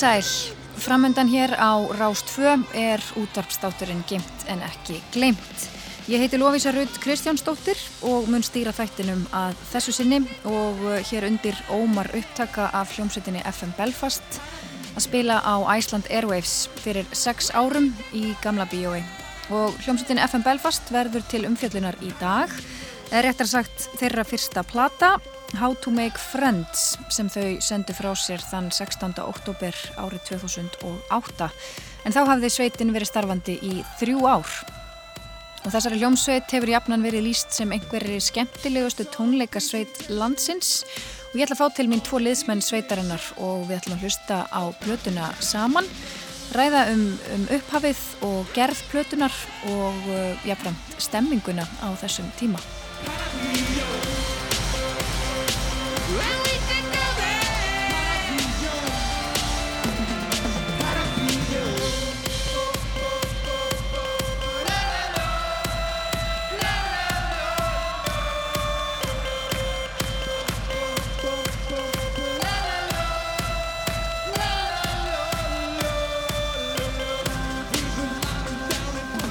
Sæl, framöndan hér á Rást 2 er útvarpstátturinn Gimt en ekki gleimt. Ég heiti Lóvísa Rudd Kristjánsdóttir og mun stýra þættinum að þessu sinni og hér undir ómar upptaka af hljómsveitinni FM Belfast að spila á Iceland Airwaves fyrir sex árum í gamla bíói. Og hljómsveitinni FM Belfast verður til umfjöllunar í dag, eða réttar sagt þeirra fyrsta plata How to Make Friends sem þau sendu frá sér þann 16. oktober árið 2008 en þá hafði sveitin verið starfandi í þrjú ár. Og þessari hljómsveit hefur jafnan verið líst sem einhverri skemmtilegustu tónleikasveit landsins. Og ég ætla að fá til mín tvo liðsmenn sveitarinnar og við ætlum að hlusta á plötuna saman. Ræða um, um upphafið og gerð plötunar og uh, jafnframt stemminguna á þessum tíma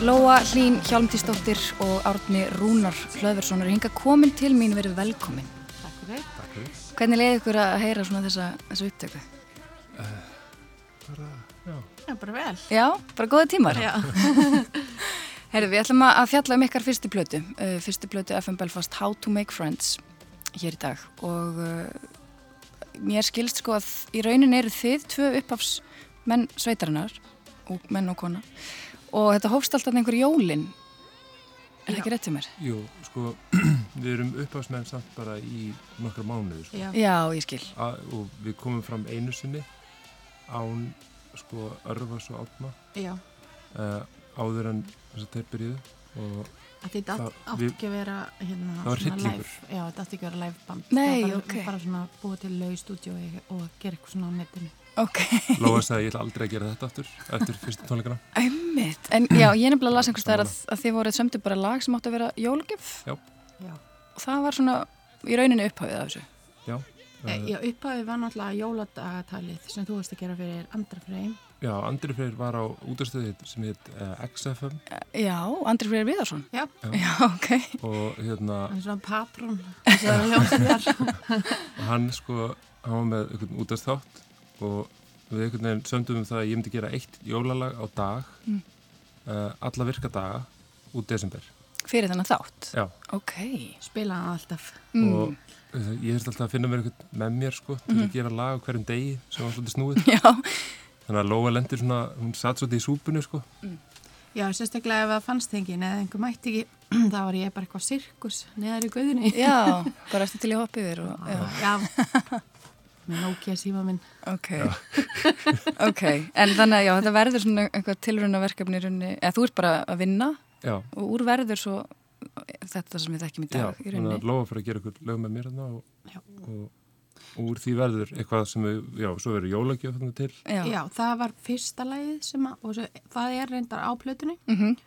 Lóa Hlín Hjálmtísdóttir og Árni Rúnar Hlöðverssonar hinga komin til mín verið velkomin. Takk fyrir. Takk fyrir. Hvernig leiði ykkur að heyra svona þessa, þessa upptöku? Uh, bara, já. Já, bara vel. Já, bara góða tímar. Já. Herðu, við ætlum að fjalla um ykkar fyrstu plötu, uh, fyrstu plötu FM Belfast How to Make Friends hér í dag og uh, mér skilst sko að í raunin eru þið tvö upphafs menn sveitarinnar og menn og kona og þetta hófst alltaf einhver jólin er það ekki rétt til mér? Jú, sko, við erum uppáðsmenn samt bara í nokkra mánuður sko. Já. Já, ég skil A og við komum fram einu sinni án, sko, örfas og átna Já. uh, áður en þess að þeir byrjuðu og Að Þetta átt Það- átt við- ekki að vera hérna, Það var hryllingur. live- Já, þetta átt ekki að vera live band. Nei, Það var bara, ok. Bara svona búið til lau stúdíói og gera eitthvað svona á netinu. Ok, Lóa sagði ég ætla aldrei að gera þetta aftur eftir fyrstu tónleikana. Einmitt. En já, ég nefnilega las einhvers staðar að, að þið voruð sömdu bara lag sem átti að vera. Já. og það var svona í rauninni upphafið af þessu. Já, E, já, upphafið var náttúrulega jóladagatalið sem þú varst að gera fyrir andra freim. já Andri Freyr var á útastöði sem heit uh, XFM Já, Andri Freyr Viðarsson. Já. Já, ok. Og hérna Hann er svona patrón. Og hann sko, hann var með einhvern útastátt og við einhvern veginn sömdum um það að ég myndi gera eitt jólalag á dag Mm. uh, alla virka daga út desember Fyrir þennan þátt Já. Ok Spila hann alltaf. mm. og uh, ég þurfti alltaf að finna mér einhvern með mér sko til Mhm. að gera lag hverjum degi sem var svolítið snúið Já, þannig að Lóa lendir svona, hún satt svolítið í súpunni sko Já, sérstaklega ef það fannst engin eða einhver mætti ekki, þá var ég bara eitthvað sirkus neðar í guðunni. já, bara eftir til ég hoppi yfir og, já. Já. Með Nokia síma minn. Ok, ok, en þannig að já, þetta verður svona einhvað tilrunnaverkefni í rauninni, eða þú ert bara að vinna já, og úr verður svo þetta sem við þekkjum í já, dag í þannig rauninni. að Lóa fyrir að gera einhver lög með mér þarna og, Já. og, og úr því verður eitthvað sem við, já, svo verður jólagjöf þarna til. Já, Já, það var fyrsta lagið sem að, og svo, það er reyndar á plötunni. Mm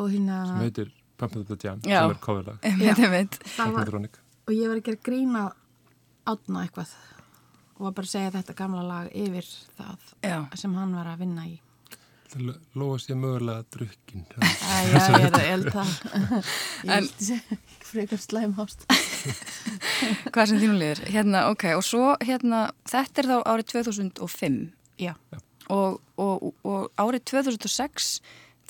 og hérna, sem heitir Pump Up the Jam Já. sem er einmitt. það var, og ég var að gera grína átna eitthvað og var bara að segja þetta gamla lag yfir það Já, sem hann var að vinna í. Lóa sé mögulega drukkin Æ, já, ég er að elda. Ég En- held frekar slæm hást. hvað sem þínum liður. Hérna, ok, og svo hérna, þetta er þá árið 2005 Já, og, og, og árið 2006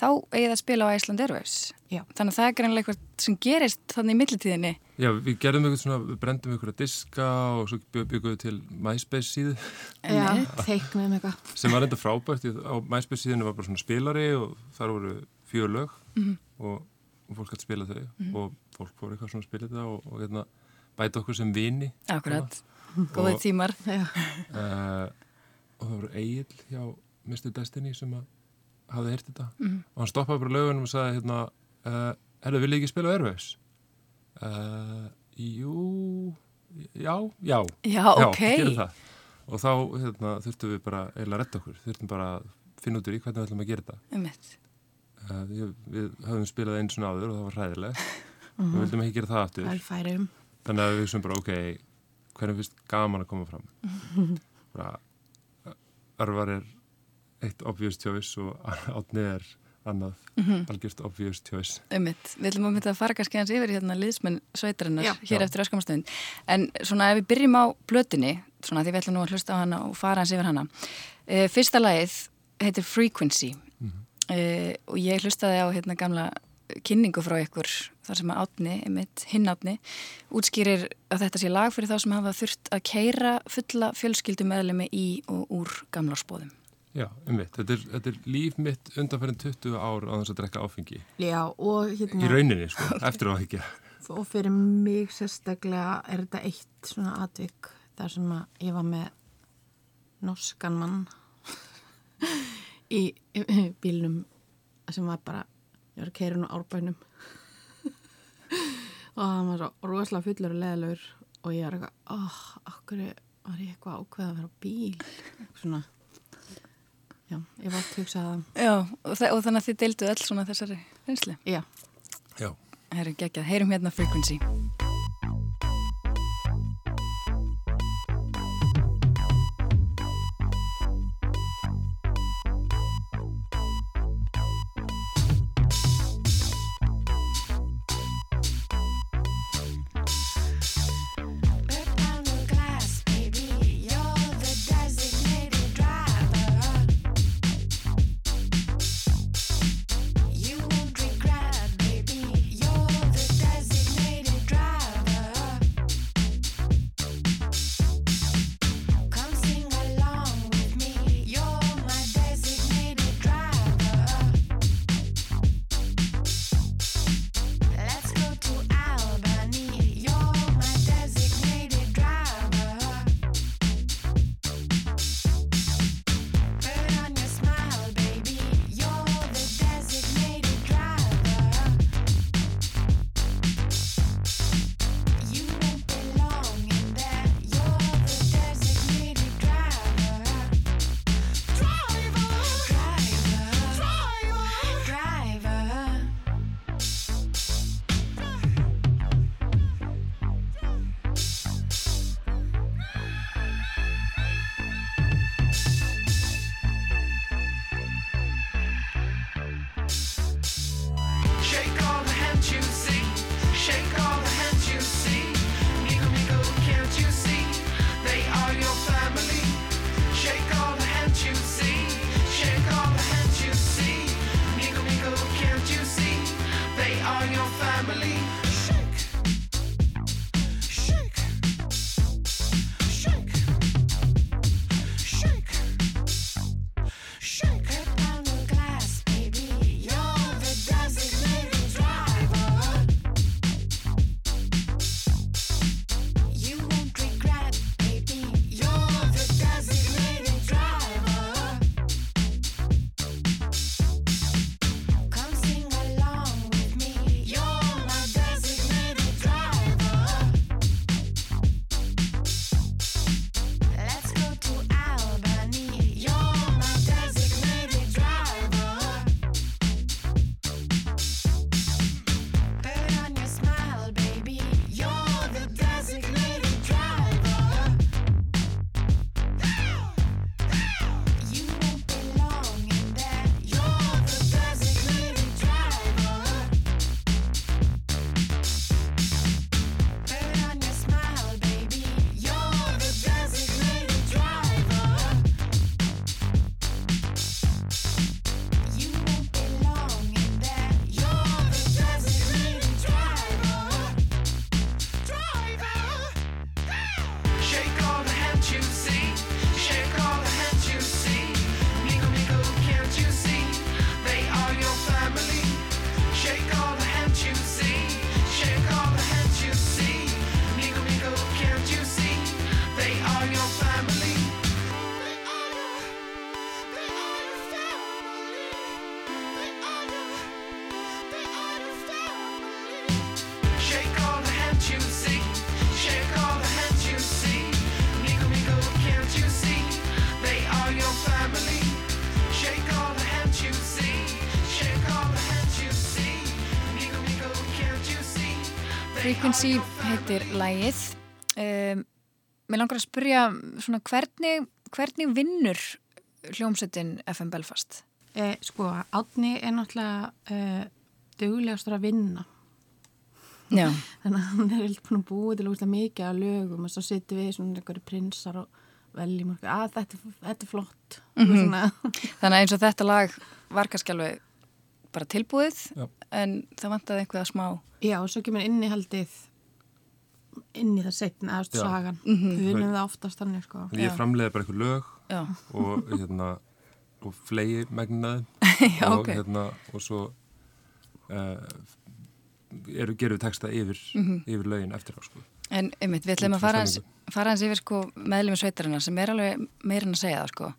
þá eigið að spila á Iceland Airwaves. Já. Þannig að það er greinlega eitthvað sem gerist þannig í millitíðinni. Já, við gerðum eitthvað svona, við brendum eitthvað diska og svo bygg- byggum við til MySpace síðu já, teiknum eitthvað. sem var enda frábært, á MySpace síðinu var bara svona spilari og þar voru fjör lög Mhm. og, og fólk hætti spila þau og fólk fór eitthvað svona að spila þetta og, og hérna, bæta okkur sem vini Akkurat, góðið tímar. Já, uh, og það voru Egil hjá Mr. Destiny sem að hafði heyrt þetta Mhm. og hann stoppaði bara lögunum og sagði hérna, uh, herðu, vil ég ekki spila Airwaves? Uh, jú, já, já Já, Já, ok. það. Og þá hérna, þurftum við bara eiginlega að retta okkur, þurftum bara að finna út úr í hvernig við ætlum að gera þetta. Einmitt. Uh, við, við höfum spilað einu svona áður og það var hræðilegt. Við vildum ekki gera það aftur. Þannig að við sem bara, ok, hvernig finnst gaman að koma fram? bara, örvar er eitt obvious choice og átni er annað mm -hmm. algjörst obvious choice. Ummitt, við ætlum að mynda að fara kannski hans yfir hérna liðsmenn sveitarinnar Já. hér Já. eftir öskamastund. En svona ef við byrjum á blötinni, svona því við ætlum nú að hlusta á hana og fara hans yfir hana. Uh, fyrsta lagið heitir Frequency Mhm. uh, og ég hlustaði á hérna gamla kynningu frá ykkur þar sem að átni, einmitt, hinn átni útskýrir að þetta sé lag fyrir þá sem hafa þurft að keira fulla fjölskyldu meðlemi í og úr gamlarspóðum. Já, um mitt. Þetta er, þetta er líf mitt undanferðin 20 ár á þess að drekka áfengi. Já, og Í hérna, rauninni, sko, eftir á ekki. og fyrir mig sérstaklega er þetta eitt svona atvik þar sem að ég var með norskan mann í, í bílnum sem var bara, ég var að keira nú árbænum og hann var svo rosalega fullur og leðalur og ég var eitthvað, oh, okkur var ég eitthvað ákveð að vera á bíl svona já, ég var að hugsa það Já, og, þa og þannig að þið deildu öll svona þessari reynslu. já, Já. Geggjað, heyrum hérna Frequency. Family. heitir lægið. Um, mér langar að spyrja svona hvernig, hvernig vinnur hljómsettin FM Belfast? Eh, sko, Átni er náttúrulega eh, duglegastur að vinna. Já. Þannig að hann er eitthvað búin að búa til úrslega mikið af lögum og svo sittum við svona einhverju prinsar og veljum okkur að þetta, þetta er flott. Mm svona, Þannig að eins og þetta lag var kannski alveg bara tilbúið Já. en það vantaði einhverja smá já, og svo kemur innihaldið inn í það setna, eða Já. sagan. Mhm. Við vinnum það oftast þannig, sko. Ég Já. framleiði bara eitthvað lög Já, og hérna og flegi megnaði Já, og ok. hérna og svo uh, eru, gerum við texta yfir, Mhm. yfir lögin eftir á sko. en einmitt, við ætlum að fara hans, fara hans yfir sko meðlum sveitarinnar sem er alveg meira en að segja það sko.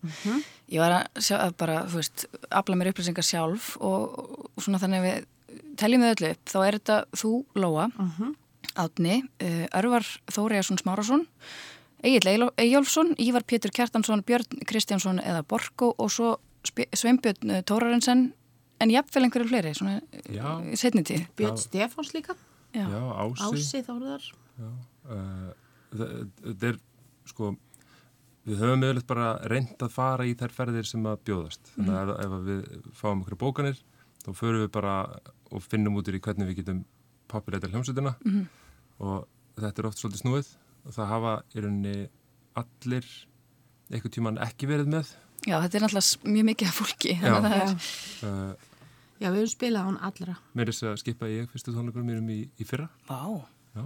Ég var að, sjá, að bara, þú veist, afla mér upplýsingar sjálf og, og svona þannig að við teljum við öllu upp, þá er þetta þú, Lóa, Átni, uh, Örvar Þóriðarsson Smárasson, Egil Eyjólfsson, Ívar Pétur Kjartansson, Björn Kristjánsson eða Borko og svo Sveinbjörn uh, Tórarensen, en jafnvel einhverju fleiri, svona í setni tíð. Björn. Stefáns líka, Já. Já, ási, Ási Þórðar. Já, uh, það- þetta er sko við höfum yfirleitt bara reynd að fara í þær ferðir sem að bjóðast þannig að ef, ef að við fáum okkur bókanir þá förum við bara og finnum út í hvernig við getum populæta hljómsveitina og þetta er oft svolítið snúið og það hafa í rauninni allir einhvern tíman ekki verið með Já, þetta er náttúrulega mjög mikið af fólki. Já. þannig að það Já. er- uh, Já, við höfum spilað án allra. mér er þess að skipa ég fyrstu tónleikur mérum í, í fyrra Vá, já,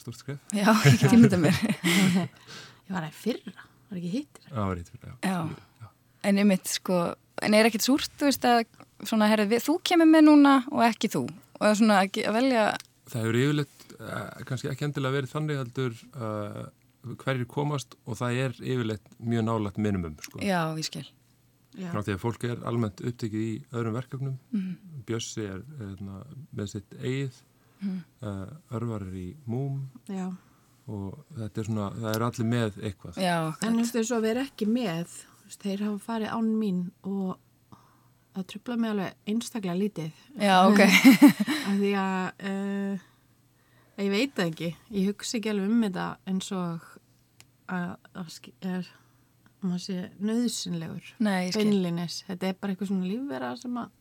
stórt skref já, ekki tímita mér. Ég var að fyrra, var ekki hittir. Já, var eitt fyrir, já. Já. En einmitt, sko, en er ekkit súrt, þú veist, að svona, herri, við, þú kemur með núna og ekki þú. Og það er svona að, velja, Það hefur yfirleitt kannski ekki endilega verið þannig heldur uh, hverjir komast og það er yfirleitt mjög nálagt minimum sko. já, ég skil. Já. Frá því að fólk er almennt upptekið í öðrum verkefnum. Mhm. Bjössi er hérna, með sitt eigið, Mhm. uh, Örvar er í múm Já. og þetta er svona, það eru allir með eitthvað. Já, En þú veist, þess að vera ekki með, þeir hafa farið án mín og það trubla mig alveg einstaklega lítið. já, ok. Af því að, uh, ég veit það ekki, ég hugsa ekki alveg um þetta eins og að það er, maður sé nöðsynlegur, beinlinis. Þetta er bara eitthvað svona lífvera sem að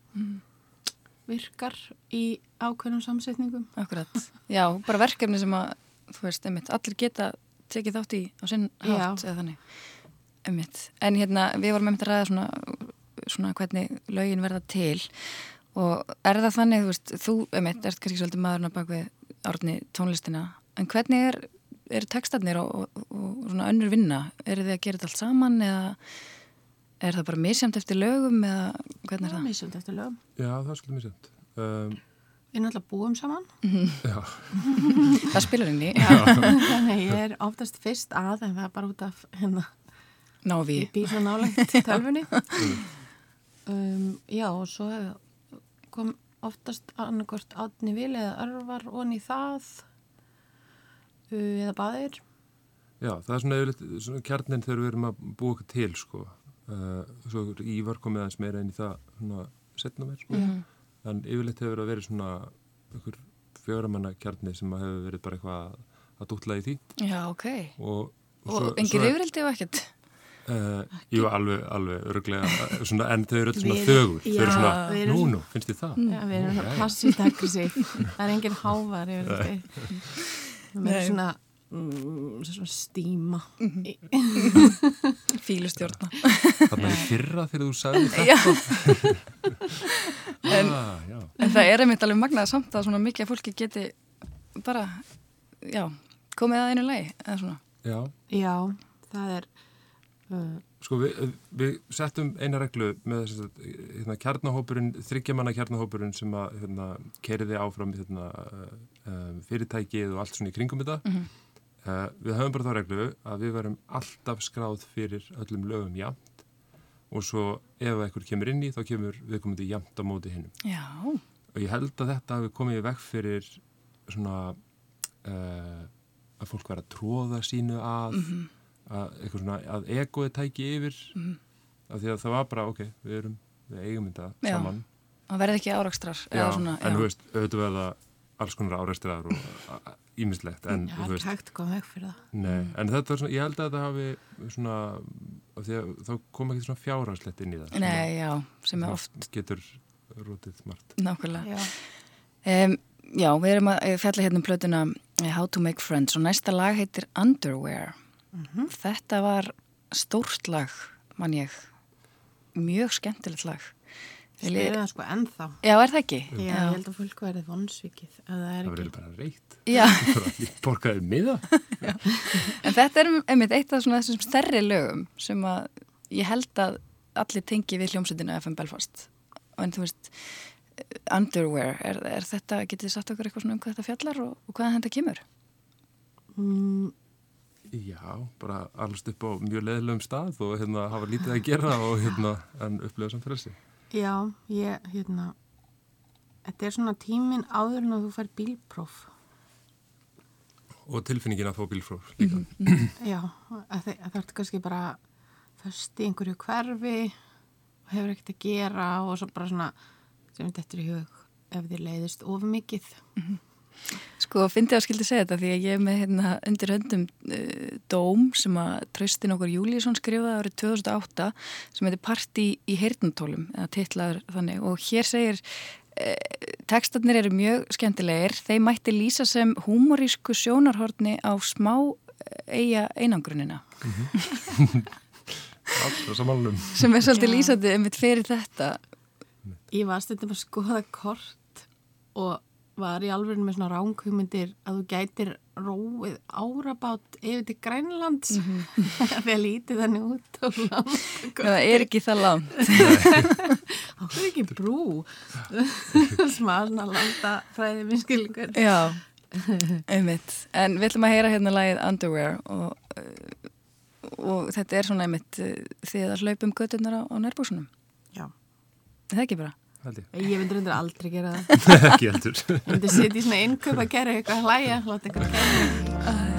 virkar í ákveðnum samsetningum. Akkurat. Já, bara verkefni sem að, þú veist, einmitt, allir geta tekið þátt í á sinn hátt eða þannig. Einmitt. En hérna, við vorum einmitt að ræða svona, svona hvernig lögin verða til og er það þannig, þú veist, þú, einmitt, ert kannski svolítið maðurinn að bak við árni tónlistina, en hvernig er, er textarnir og, og, og svona önnur vinna? Eru þið að gera þetta allt saman eða er það bara misjamt eftir lögum eða hvernig er það? Mísjöld eftir lögum. Já, það er svolítið semt. Um, Við náttúrulega búum saman. já, Það spilar inn í, Þannig að ég er oftast fyrst að en það er bara út af hérna návi. ég býr svo nálægt tölfunni um, Já og svo kom oftast annarkvort átni vil eða örvar onni í það uh, eða baðir já, það er svona, yfirleitt, svona kjarnin þegar við erum að búa okkur til sko. Uh, svo er Ívar komið aðeins meira inn í það svona setna mér sko. en yfirleitt hefur það verið svona einhver fjöramanna kjarni sem að hefur verið bara eitthvað að, að dútla í því Já, ok. og, Og engin yfirildi og ekkert? Uh, jú, alveg, alveg örglega, svona, en þau eru öll svona þögur, þau eru svona, erum nú, nú, finnst þið það? Já, við erum svona passíft aggressív það er engin hávar við erum svona mm, svona stíma. Fílustjórna. Þannig í fyrra þegar þú sagði þetta En- ah, já. En það er einmitt alveg magnað samt að svona mikið fólki geti bara, já, komið að einu lagi, eða svona. já, já, það er uh, sko við, við settum eina reglu með hérna, kjarnahópurinn, þryggjamanna kjarnahópurinn sem að hérna, keriði áfram hérna, uh, fyrirtækið og allt svona í kringum þetta. Mhm. uh, við höfum bara þá reglu að við verum alltaf skráð fyrir öllum lögum jafnt og svo ef eitthvað kemur inn í þá kemur viðkomandi jafnt á móti hinnum Já, og ég held að þetta hafi komið veg fyrir svona uh, að fólk vera að tróða sínu að að eitthvað svona að egoði tæki yfir af því að það var bara ok, við erum við eigum þetta saman það verði ekki svona, en þú veist, auðvitað verða alls konar áreistrar og ímislegt en já, þú það er veist, hægt að koma veg fyrir það nei, en þetta er svona, ég held að þetta hafi svona af því að þá kom ekki svona fjárhagslegt inn í það. Nei, já, sem er oft Getur rútið margt. nákvæmlega. Já. Um, já, við erum að fjalla hérna um plötuna eh, How to Make Friends og næsta lag heitir Underwear. Þetta var stórt lag, mann ég. Mjög skemmtilegt lag. Spyrir það sko ennþá. Já, er það ekki? Já, ég held að fólk verði vonsvikið ef það er Það verður ekki. bara reykt. Já, Bara ég borgaði miða. en þetta er einmitt eitt af þessum stærri lögum sem að ég held að allir tengi við hljómsveitina FM Belfast. En þú veist, Underwear, er, er þetta, getið þið sagt okkur eitthvað svona um hvað þetta fjallar og, og hvaðan þetta kemur? Mm, Já, bara allast upp á mjög leðilegum stað og hérna hafa lítið að gera og hérna en upplifa samt frelsi. já, ég, hérna, þetta er svona tíminn áður en að þú fær bílpróf. Og tilfinningin að fá bílfróf líka. Já, að þe- að það ertu kannski bara föst í einhverju hverfi og hefur ekkert að gera og svo bara svona sem þetta er í hug ef þið leiðist of mikið. Sko, fyndi að skildi segja þetta því að ég er með hérna, undir höndum uh, dóm sem að Traustin okkur Júlíusson skrifaði árið 2008 sem heitir Parti í þannig. Og hér segir uh, tekstarnir eru mjög skemmtilegir. Þeir mætti lýsa sem húmorísku sjónarhortni á smá eh, eiga einangrunina Alltaf samanlum. sem er svolítið lýsandi um fyrir þetta. Ég var stundum að skoða kort og var í alveg með svona ránkumundir að þú gætir róið árabát yfir til Grænlands þegar lítið þannig út og langt. það er ekki það langt Það er ekki brú. Smá svona landa fræði minnskilningur. Já, einmitt. En við ætlum að heyra hérna lagið Underwear og, uh, og þetta er svona einmitt uh, því að hlaupum göttunar á, á nærbúsunum. Já. Er Það ekki bara? Held ég. Ég myndi reyndir aldrei gera það. Ekki heldur. Ég myndi setja í svona innkaup að gera eitthvað að hlæja, láta eitthvað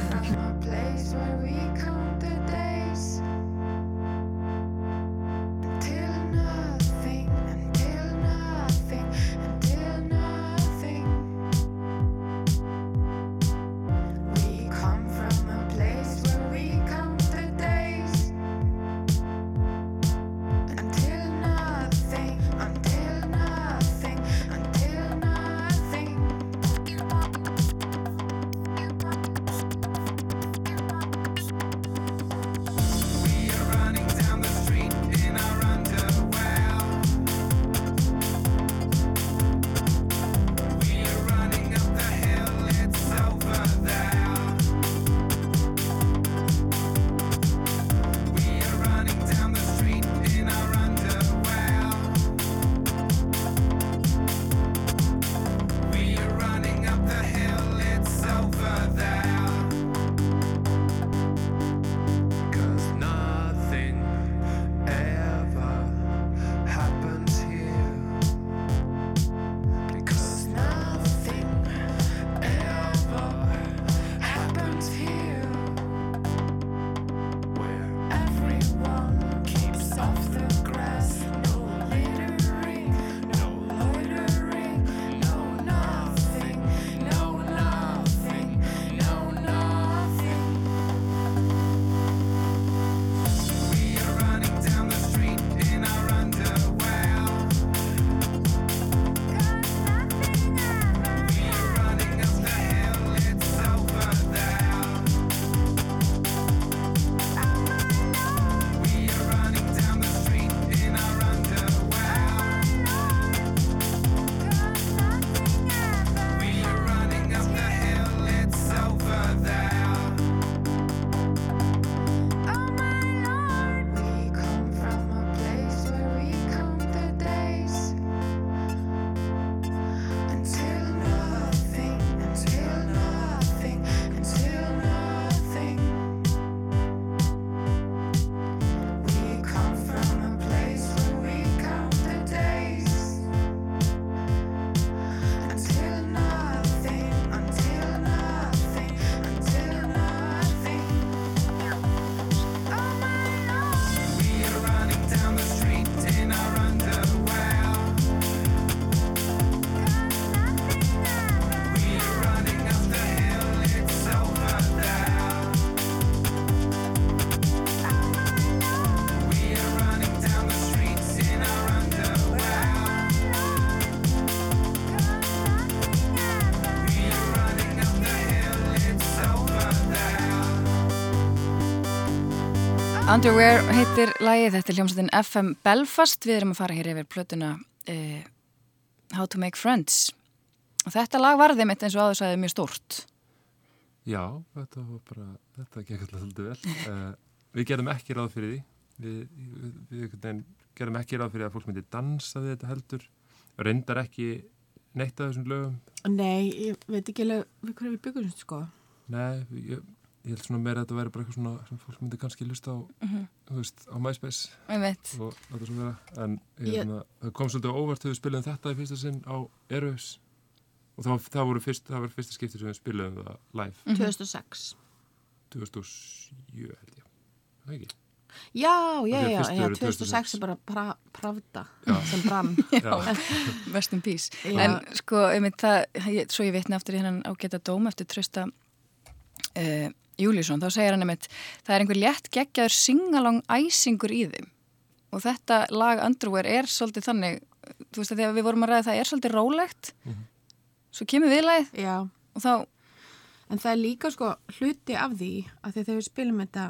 Underwear heitir lagið, þetta er hljómsveitin FM Belfast, við erum að fara hér yfir plötuna uh, How to Make Friends og þetta lag varði mitt eins og áður sagði mjög stórt Já, þetta var bara, þetta gekk alltaf svolítið vel. Uh, við gerðum ekki ráð fyrir því. Við, við, við veginn gerðum ekki ráð fyrir að fólk myndi dansa við þetta heldur. Reyndar ekki neitt af þessum lögum. Nei, ég veit ekki alveg við hverju við byggum sko. Nei, ég, ég held svona meira að þetta væri bara eitthvað svona sem fólk myndi kannski lusta á, þú veist, á MySpace og þetta svo vera. En Ég- ég, það kom svolítið óvart þegar við spilum þetta í fyrsta sinn á Erfus. Og það, það, voru fyrst, það var fyrsta skipti sem við spilum það live Mhm. 2006. 2007 held ég. Það ekki? Já, já, já, já, eru 2006 er bara pra, pravda Já. sem brann. Já. Rest in peace. Já. En sko, einmitt það, ég, svo ég vitna aftur í hennan ágæta dóm eftir trösta uh, Júlísson, þá segir hann einmitt, það er einhver létt geggjaður singalong æsingur í þeim. Og þetta lag Underwear er svolítið þannig, þú veist að þegar við vorum að ræða það er svolítið rólegt, svo kemur viðlagið Já, og þá, en það er líka sko hluti af því að því þegar við spilum þetta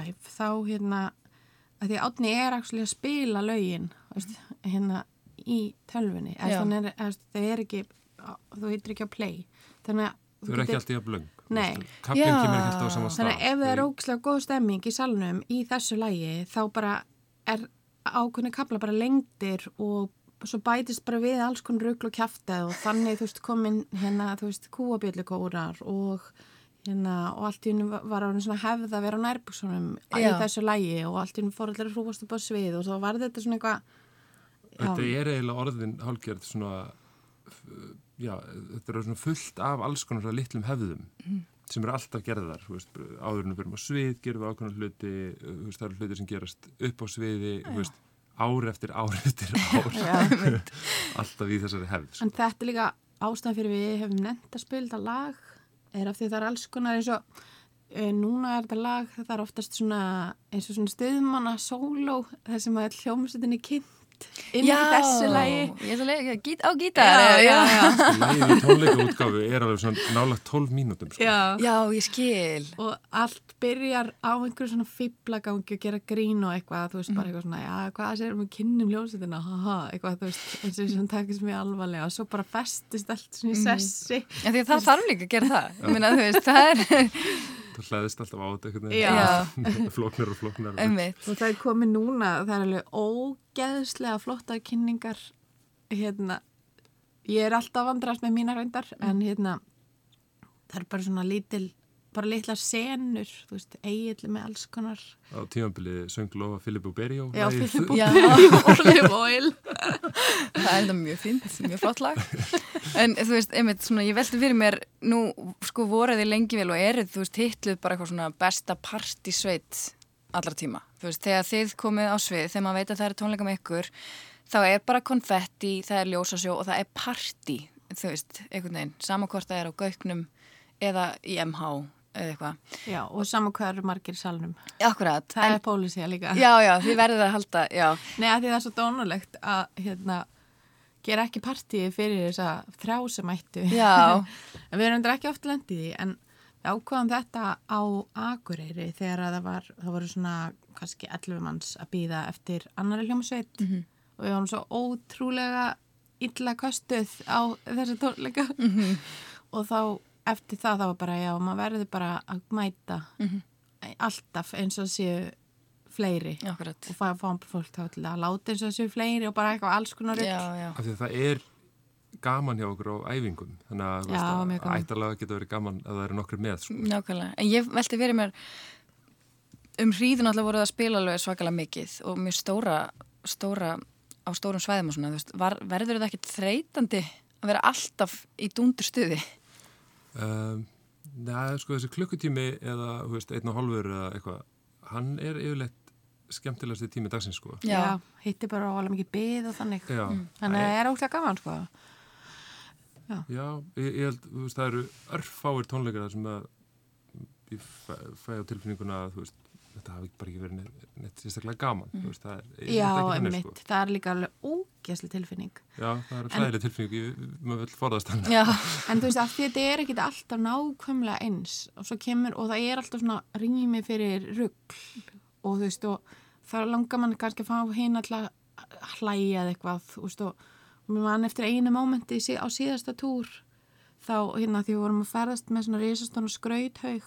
live þá hérna að því Átni er að spila lögin veist, hérna í tölfunni þannig er, eða, það er ekki þú heitir ekki á play. Þannig að Þau eru ekki alltaf jafn löng. Nei. Kaplinn Já. kemur ekki alltaf á sama stað. Þannig að ef það er ógislega góð stemming í salnum í þessu lægi þá bara er ákveðni kapla bara lengdir og svo bætist bara við alls konar rugl og kjaftað og þannig þú veist komin hérna þú veist kúabjöllukórar og hérna og allt í hennu var orðin svona hefð að vera á nærbúksunum í þessu lægi og allt í hennu fór allir að hrúast upp á svið og svo var þetta svona eitthvað Þetta er eiginlega orðin hálgerð svona, já, þetta er svona fullt af alls konar litlum hefðum sem eru alltaf gerðar, veist, áður en við fyrir á svið, gerum við ákveðna hluti, veist, það eru hluti sem gerast upp á sviði, veist, ár eftir ár eftir ár, alltaf í þessari hefð. sko. En þetta er líka ástæðan fyrir við hefum nefnt að spila þetta lag er af því það er alls konar eins og e, núna er þetta lag, það er oftast svona eins og svona stuðmanna sóló þar sem að hljómsutinni kynnt inn í þessu lagi ég ætla að lega gít, á gítar. já, já, já. Lægið í tónleikaútgáfu er alveg svona nálagt 12 mínútum, sko. já. Já, ég skil. og allt byrjar á einhverju svona fýblagangi og gera grín og eitthvað, þú veist, Mhm. bara eitthvað svona, já, hvað sér um kynnum ljósutina, haha, eitthvað, þú veist, eins og sem takist mjög alvarlega og svo bara festist allt svona í sessi. Já, því að það þarf líka að gera það. Ég meina, þú veist, það er Það hlæðist alltaf á þetta flóknar og einmitt. Og það er komið núna, það er alveg ógeðslega flotta kynningar, hérna, ég er alltaf vandrast með mína reyndar, en hérna, það er bara svona lítil, bara litla senur, þú veist, eigiðli með alls konar, Á tímabili söng lofa Filippo Berjó. já, Philip Já. Olive Oil. Það er þetta mjög fínt, mjög flott lag. En þú veist, einmitt, svona, ég veldi fyrir mér, nú, sko, voruð þið lengi vel og eruð, þú veist, hitluð bara eitthvað svona besta partysveit allra tíma. Þú veist, þegar þið komið á svið, þegar maður veit að það er tónleika með ykkur, þá er bara konfetti, það er ljósasjó og það er party, þú veist, einhvern veginn, sama hvort það er á gauknum eða í MH eitthvað. Já, og saman hvað eru margir í salnum. Akkurat. Það en, er pólísía líka. Já, já, þið verðið að halda, já. Nei, að því það er svo dónulegt að, hérna, gera ekki partíi fyrir þessa þrjá sem ættu. Já. en við erum þetta ekki oft lendið í, en við ákvaðum þetta á Akureyri þegar að það var, það voru svona kannski 11 manns að býða eftir annari hljómsveit Mhm. og við varum svo ótrúlega illa köstuð á þessu tónleika Mhm. og þá eftir það þá var bara, já, maður verður bara að mæta Mhm. alltaf eins og séu fleiri Akkurat. og fá, fá fólk þá til að láta eins og séu fleiri og bara eitthvað alls konar rugl. Já, já. Af því að það er gaman hjá okkur á æfingum þannig að, þú Já, að gaman. ættarlega getur verið gaman að það eru nokkur með sko. Nákvæmlega, en ég velti fyrir mér um hríðun alltaf voruð að spila alveg svakalega mikið og mjög stóra, stóra á stórum svæðum og svona, veist, var, verður þetta ekkit þreytandi að vera alltaf í dúndur stuði? Um, Nei, sko þessi klukkutími eða þú veist, einn og hálfur eða eitthvað hann er yfirleitt skemmtilegasti tími dagsins sko. Já, hitti bara á alveg mikið byð og þannig. Já, Þannig að það er óslega gaman, sko. Já, ég, ég held, þú veist, það eru örfáir tónleikar þar sem að ég fæ, fæ á tilfinninguna að, þú veist, þetta hafi bara ekki verið neitt, neitt sérstaklega gaman, þú veist, það er Mm. Já, einmitt. sko. Það er líka alveg ógæsli tilfinning. Já, það er fræðileg tilfinning, maður vil forðast hann. Já, En þú veist, því þetta er ekkit alltaf nákvæmlega eins og svo kemur, og það er alltaf svona rými fyrir rugg og þú veist og þá langar mann kannski að fá hinn alltaf hlæja eða eitthvað þú veist og, mann eftir einu mómenti á síðasta túr þá hérna því við vorum að ferðast með svona risastónu skrauthaug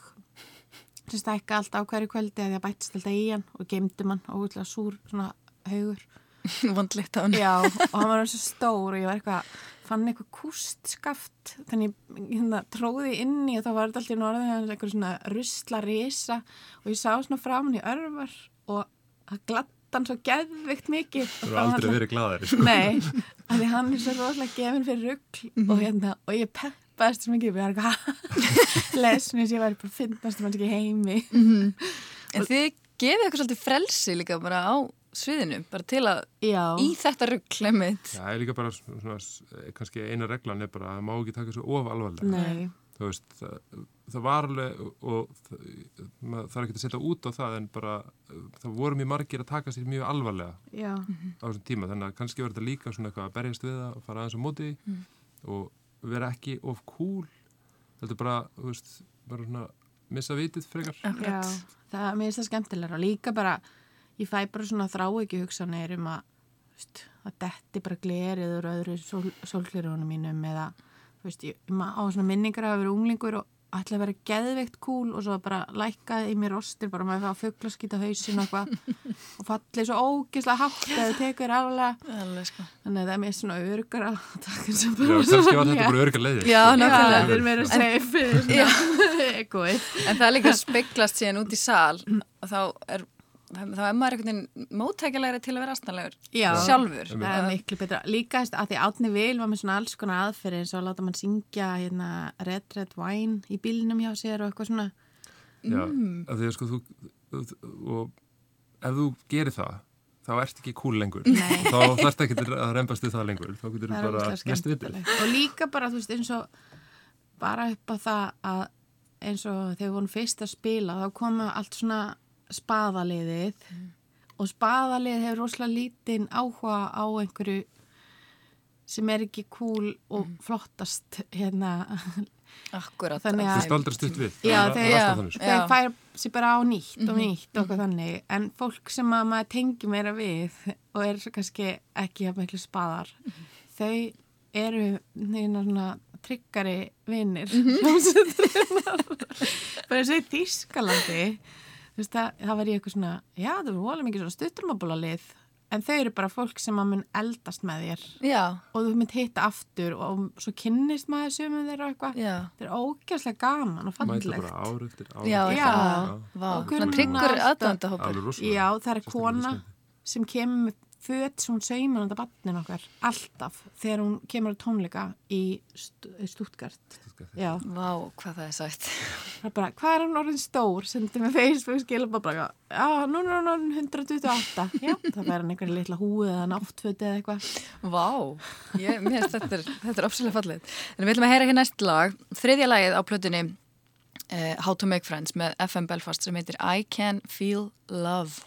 sem stækka alltaf á hverju kvöldi að því að bættist alltaf í hann og geymdi mann og útlega súr svona haugur Vandlitt á hann. Já, og hann var svo stór og ég var eitthvað, fann eitthvað kústskaft þannig ég hérna, tróði inn í og þá var þetta alltaf í norðin eitthvað svona rusla risa og ég sá svona framan í örvar og það glatt hann svo geðvikt mikið Þú eru aldrei verið glaðari, sko. Nei, af því hann er svo rosalega gefin fyrir rugl og hérna, og ég peppaðist svo mikið upp, ég var eitthvað lesnis, ég var bara finnast mann ekki heimi. En þið gefið eitthvað svolítið frelsi líka bara á sviðinu, bara til að Já, í þetta rugglemið. Það er líka bara svona, svona, kannski eina reglan er bara að það má ekki taka svo of alvarlega. nei. Þú veist, það, það var alveg og það, maður þarf ekki að setja út á það en bara það voru mjög margir að taka sér mjög alvarlega Já, á þessum tíma. Þannig að kannski verður þetta líka svona eitthvað að berjast við það og fara aðeins á móti og vera ekki of cool. Þetta er bara, þú veist, bara svona missa vitið frekar. Já, það, finnst það skemmtilega og líka bara, ég fæ bara svona þrá ekki hugsanir um að þú veist, að detti bara glerið úr öðru sól, sólglirunum mínum eða þú veist, ég, ma- á svona minningar að vera unglingur og ætla að vera geðveikt kúl og svo bara lækkaði í mér rostir bara maður fá fugglaskýta hausin og eitthvað. Og fallið svo ógislega hátt eða þau tekur alveg Alveg sko. þannig að það er mér svona örgar að taka sem Já, kannski var þetta bara örgar leiðir. Já, nákvæmlega. þetta er meira safe En það er líka speglast síðan út í sal og þá er, þá er maður einhvern veginn móttækjalegri til að vera astanlegur Já. sjálfur. Það er miklu betra. Líka þess að því Átni Vil var með svona alls konar aðferði eins og að láta mann syngja hérna, Red Red Wine í bílnum hjá sér og eitthvað svona. Já, af því að sko þú, og ef þú gerir það þá ert ekki cool lengur Nei. þá þarfst ekki að reymbast við það lengur þá getur Það þú bara mest vitið. Og líka bara, þú veist, eins og bara upp á það að eins og þegar við vorum fyrst að spila þá koma allt svona spaðaliðið. Og spaðalið hefur rosalega lítinn áhuga á einhverju sem er ekki cool og flottast hérna. Akkurat. Þannig þú staldrar stutt við. Já, það er þeir- sko. Já. þau fær sér bara á nýtt og nýtt og eitthvað þannig. En fólk sem að maður tengi meira við og er svo kannski ekki að miklu spaðar þau eru neina svona tryggari vinnir bara eins og í Þískalandi þú veist það, það var ég eitthvað svona já það var volið mikið svona stutturmabóla lið. En þau eru bara fólk sem að mun eldast með þér. Já, og þú mynd hitta aftur og svo kynnist maður sumum þeirra og eitthvað. Já. þetta er ógæslega gaman og mæta fallegt bara ár eftir ár. Já, eftir Já. það. Og tryggur alveg rosalega. Já, það er kona sem kemur föt sem hún saumar handa barnin okkar alltaf þegar hún kemur á tónleika í Stuttgart. Já, Vá, hvað það er sætt. það er bara, hvað er hún orðin stór? Sendi með Facebook skilabá bara, já, núna er hún orðin 128. Já, það verður hann einhverja litla húi eða náttföti eða eitthvað. Vá, ég, mér finnst þetta er, þetta er opsilega fallið. En við ætlum að heyra hér næst lag, þriðja lagið á plötunni uh, How to Make Friends með FM Belfast sem heitir I Can Feel Love.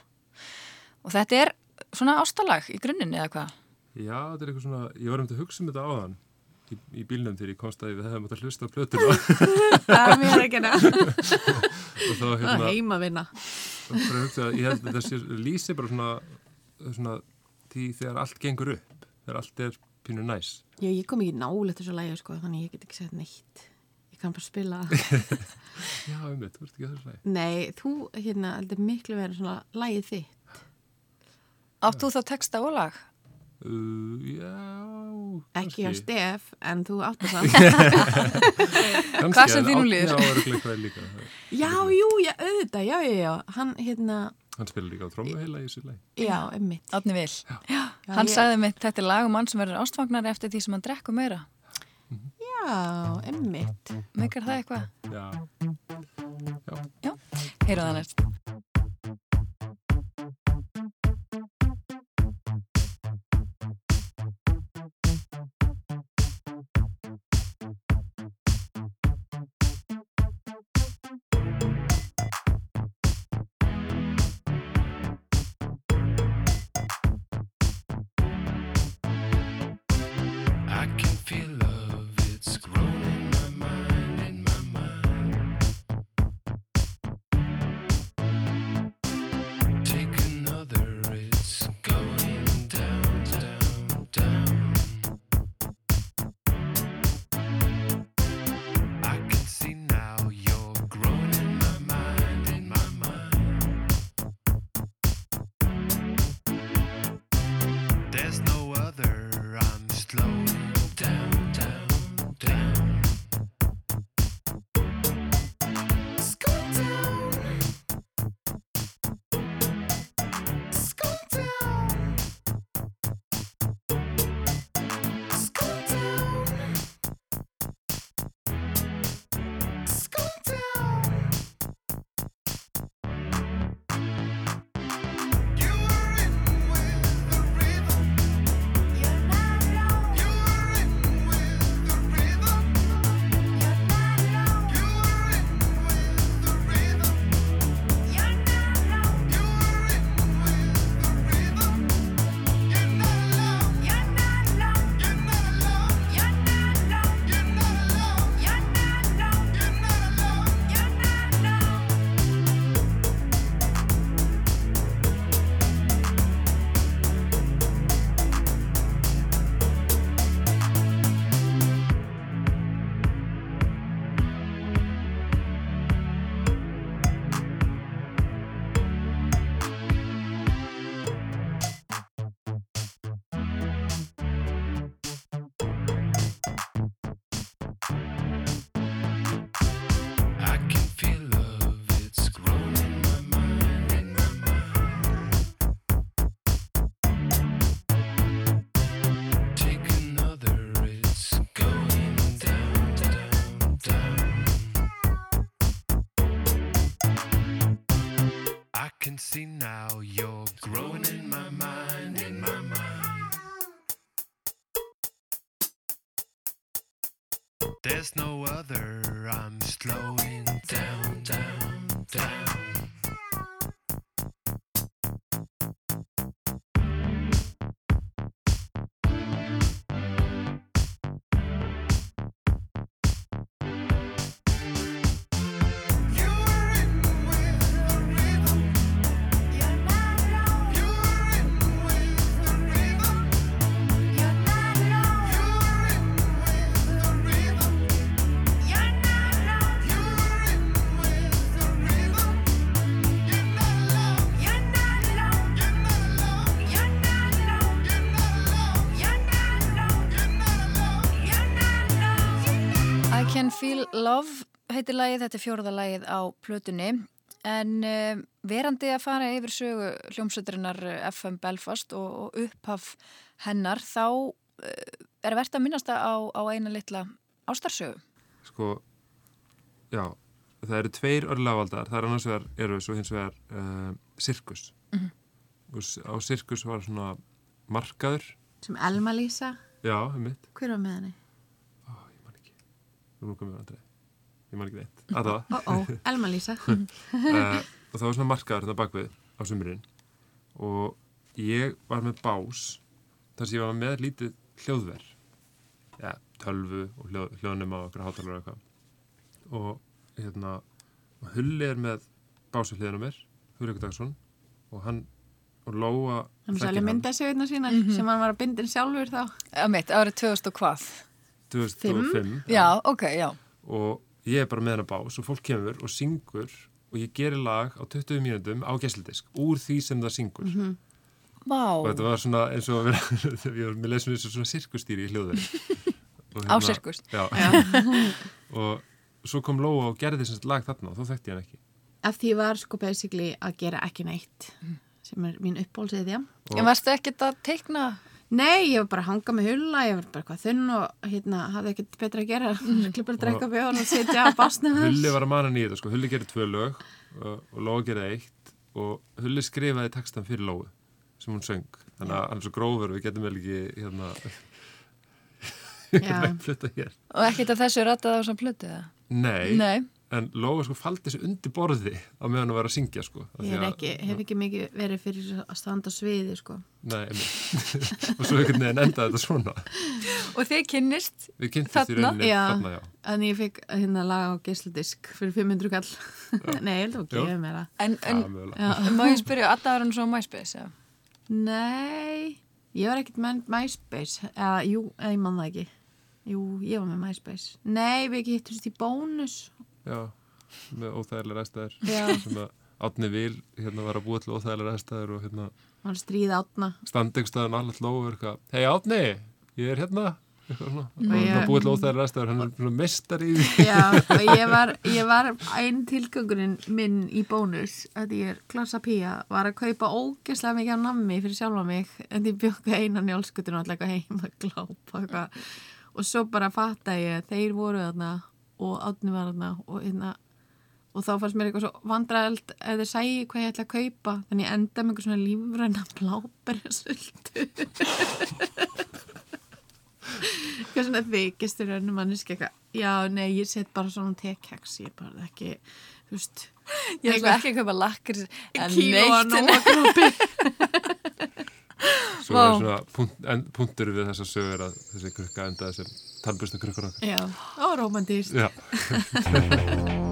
Og þetta er svona ástalag í grunninn eða hvað? Já, þetta er eitthvað svona, ég var um til að hugsa um þetta áðan í, í bílnum þegar ég komst að við hefðum átt að hlusta á plötuna Það er mér ekki nefn. og þá Það er hérna, heima vinna. bara að hugsa að ég held að þessi lýsi bara svona, svona því þegar allt gengur upp, þegar allt er pínu næs. Já, ég kom ekki nálega þessu lægi, sko, þannig ég get ekki sett neitt. Ég kann bara spila. Já, um þetta, þú ert ekki að þessu lægi. Nei, þú, hérna, þetta er miklu verið svona lægið þitt. Átt þú þá texta og lag? Uh, já, Ekki á kannski. stef, en þú áttu það. Kannski, Hvað sem þínu Árni líður. á örugglega eitthvað líka. já, jú, já, auðvitað, já, já, já. Hann, hérna, Hann spila líka á trómu heila í þessu lægi. já, emmitt. Átni Vil. Já, Hann ég, sagði mitt, þetta er lag um mann sem verður ástfagnari eftir því sem hann drekkur meira. Já, emmitt. Meikar það eitthvað? Já, Já, heyra það næst. There's no other, I'm slowing down, down, down. Love heitir lagið, þetta er fjóraða lagið á plötunni. En uh, verandi að fara yfir sögu hljómsveiturinnar FM Belfast og, og upphaf hennar þá uh, er verðt að minnast á, á eina litla ástarsögu. sko, já, það eru tveir örlafaldar, það er annars vegar Eros og hins vegar uh, Sirkus. Og s- á Sirkus var svona markaður, Sem Elma Lísa, já, um mitt, hver var með henni? ég man ekki, nú komum við andrei, ég man ekki neitt, Ó, ó, Elma Lísa. uh, og það var svona markaður hérna bakvið á sumurinn og ég var með bás þar sem ég var með lítið hljóðver. Ja, tölvu og hljóð, hljóðnum á okkur hátalara eitthvað. Og hérna og Hulli er með básu hliðinu mér Hulli Dagsson. Og hann og Lóa Hann sæli myndasögurnar sínar sem hann var að bindin sjálfur þá. Að mitt, árið 2000 og hvað? 2005 Já, ok, já. og ég er bara með hennar bás og fólk kemur og syngur og ég gerir lag á 20 mínútum á gæslidisk úr því sem það syngur Vá, og þetta var svona eins og að með lesum þessu svona sirkustýri í hljóðveri Á sirkus? Já, og svo kom Lóa og gerði þess að lag þarna og þá þekkti ég hann ekki Af því ég var sko basically að gera ekki neitt sem er mín uppbólsiðja. og, en varstu ekkert að teikna? Nei, ég var bara að hanga með hulla, ég var bara eitthvað þunn og hérna hafði ekkert betra að gera. Klippur að drekka björn og sitja á basnum hans. Hulli var að nýja þetta sko, Hulli gerði tvö lög og, og Lóa gerði eitt og Hulli skrifaði textan fyrir Lóu sem hún söng, þannig að hann er svo grófur við getum vel ekki hérna Já. flutta hér Og ekkert að þessu rættaði á þessum plötu eða? Nei, Nei. En Lóa sko faldi þessu undir borði á meðan að vera að syngja sko af því Ég að- ekki, hef ekki mikið verið fyrir að standa á sviði, sko. Nei, og svo einhvern veginn endaði þetta svona Og þið kynnist? Við kynntumst í rauninni Já. þarna, já En ég fikk hérna lag á geisladisk fyrir 500 kall. Nei, ég held að Já. gefa mér það. En, en má ég spyrja, alltaf var hann svo MySpace? eða? Nei, ég var ekkert með MySpace. Eða, jú, eða ég man það ekki. Jú, ég var með MySpace. Nei, við ekki hittust í bónus. Já, með óþægilega ræstæður Já. sem að Átni Vil hérna var að búa til óþægilega ræstæður og hérna Hann var stríð átna. staðan allir lóður Hei Átni, ég er hérna. Og hann búið til óþægilega ræstæður hann er mestar í því. Já, og ég var, ég var einn tilgangurinn minn í bónus að ég er klassa pía, var að kaupa ógeðslega mikið á nammi fyrir sjálfa mig en ég bjóka einan í allskutinu allega heim að glápa og svo bara fatta ég þeir voru þarna og átni var þarna og, hérna, og þá fannst mér eitthvað svo vandræðald ef þeir sæi hvað ég ætla að kaupa. Þannig ég enda með eitthvað svona lífræna bláberjasultu. Eitthvað svona þykistur önnum manneski eitthvað, já, nei, ég set bara svona tekeks, ég bara ekki þú veist, Ég ætla ekki að kaupa lakkir en neitt. nóa grópi Svo Vá. er svona punt, punktur við þessa sögur að þessi krukka endaði sem tannbustu krukkur okkar já, og romantist Já,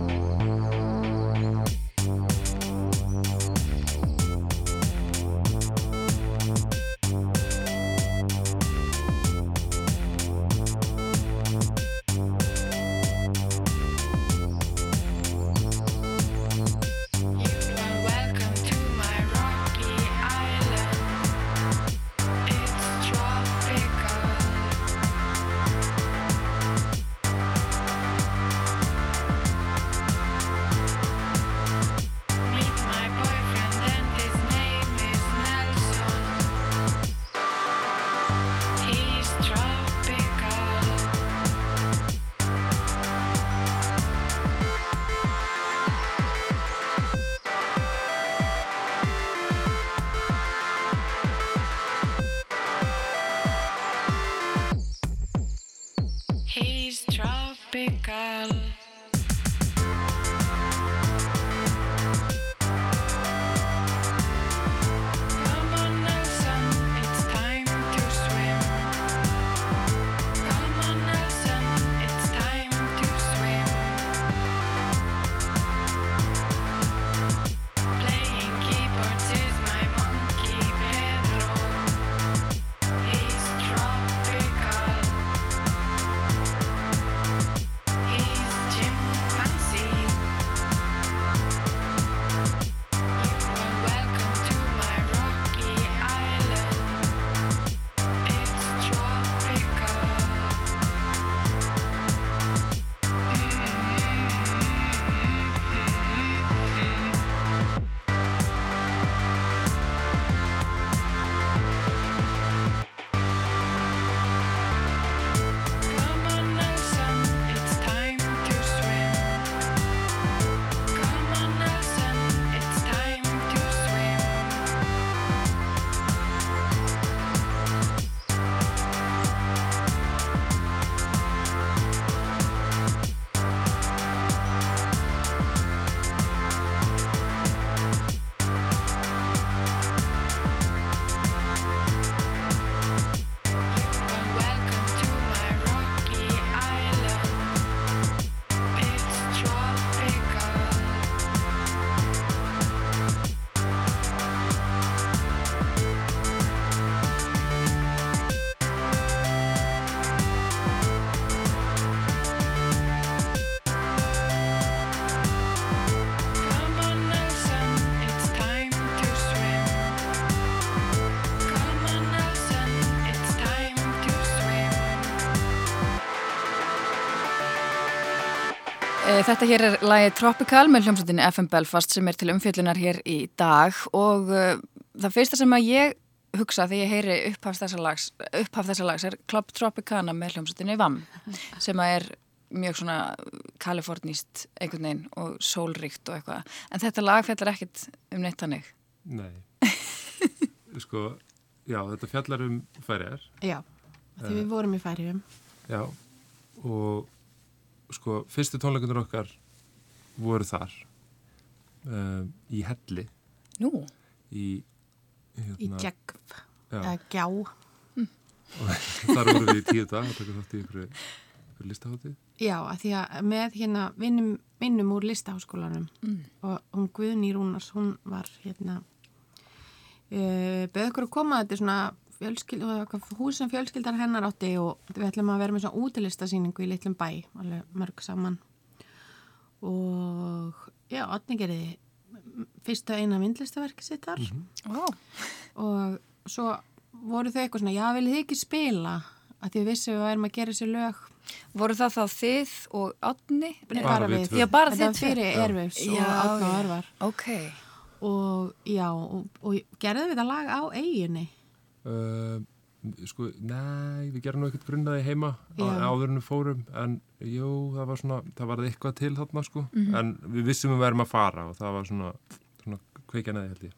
Þetta hér er lagið Tropical með hljómsveitinni FM Belfast sem er til umfjöllunar hér í dag og uh, það fyrsta sem að ég hugsa þegar ég heyri upphaf þessa lags, upphaf þessa lags er Club Tropicana með hljómsveitinni VAM sem að er mjög svona kaliforníst einhvern veginn og sólríkt og eitthvað en þetta lag fjallar ekkit um neitt hannig Nei. sko, já, þetta fjallar um færiðar. Já, því við vorum í færiðum. Já, og sko, fyrstu tónleikundur okkar voru þar um, í Helli. Nú, í, Í hérna, Gjegv, já, eða Gjá. þar voru við í tíu dag og taka þátt í ykkur, ykkur listaháttið Já, að því að með hérna vinnum, vinnum úr listaháskólanum og hún Guðný Rúnars, hún var hérna uh, beð okkur að koma, þetta er svona hús sem fjölskyldar hennar átti og við ætlum að vera með svona útilistasýningu í litlum bæ, alveg mörg saman. Og já, Otni gerði fyrsta eina myndlistaverki sitt þar. Ó, og svo voru þau eitthvað svona, já, viljið þið ekki spila? Að því við vissum við værum að gera þessi lög. Voru það þá þið og Átni? Bara við tvö. Já, bara þið var fyrir tvö. Erfus og Átna og. Örvar. Ok, og já, og, og gerðum við það lag á eiginni uh, sko, nei, við gerum nú ekkert grunnaði heima á, Já. áður en við fórum en jú, það var svona, það var eitthvað til þarna sko, Mhm. en við vissum við værum að fara og það var svona, svona kveikja neði held ég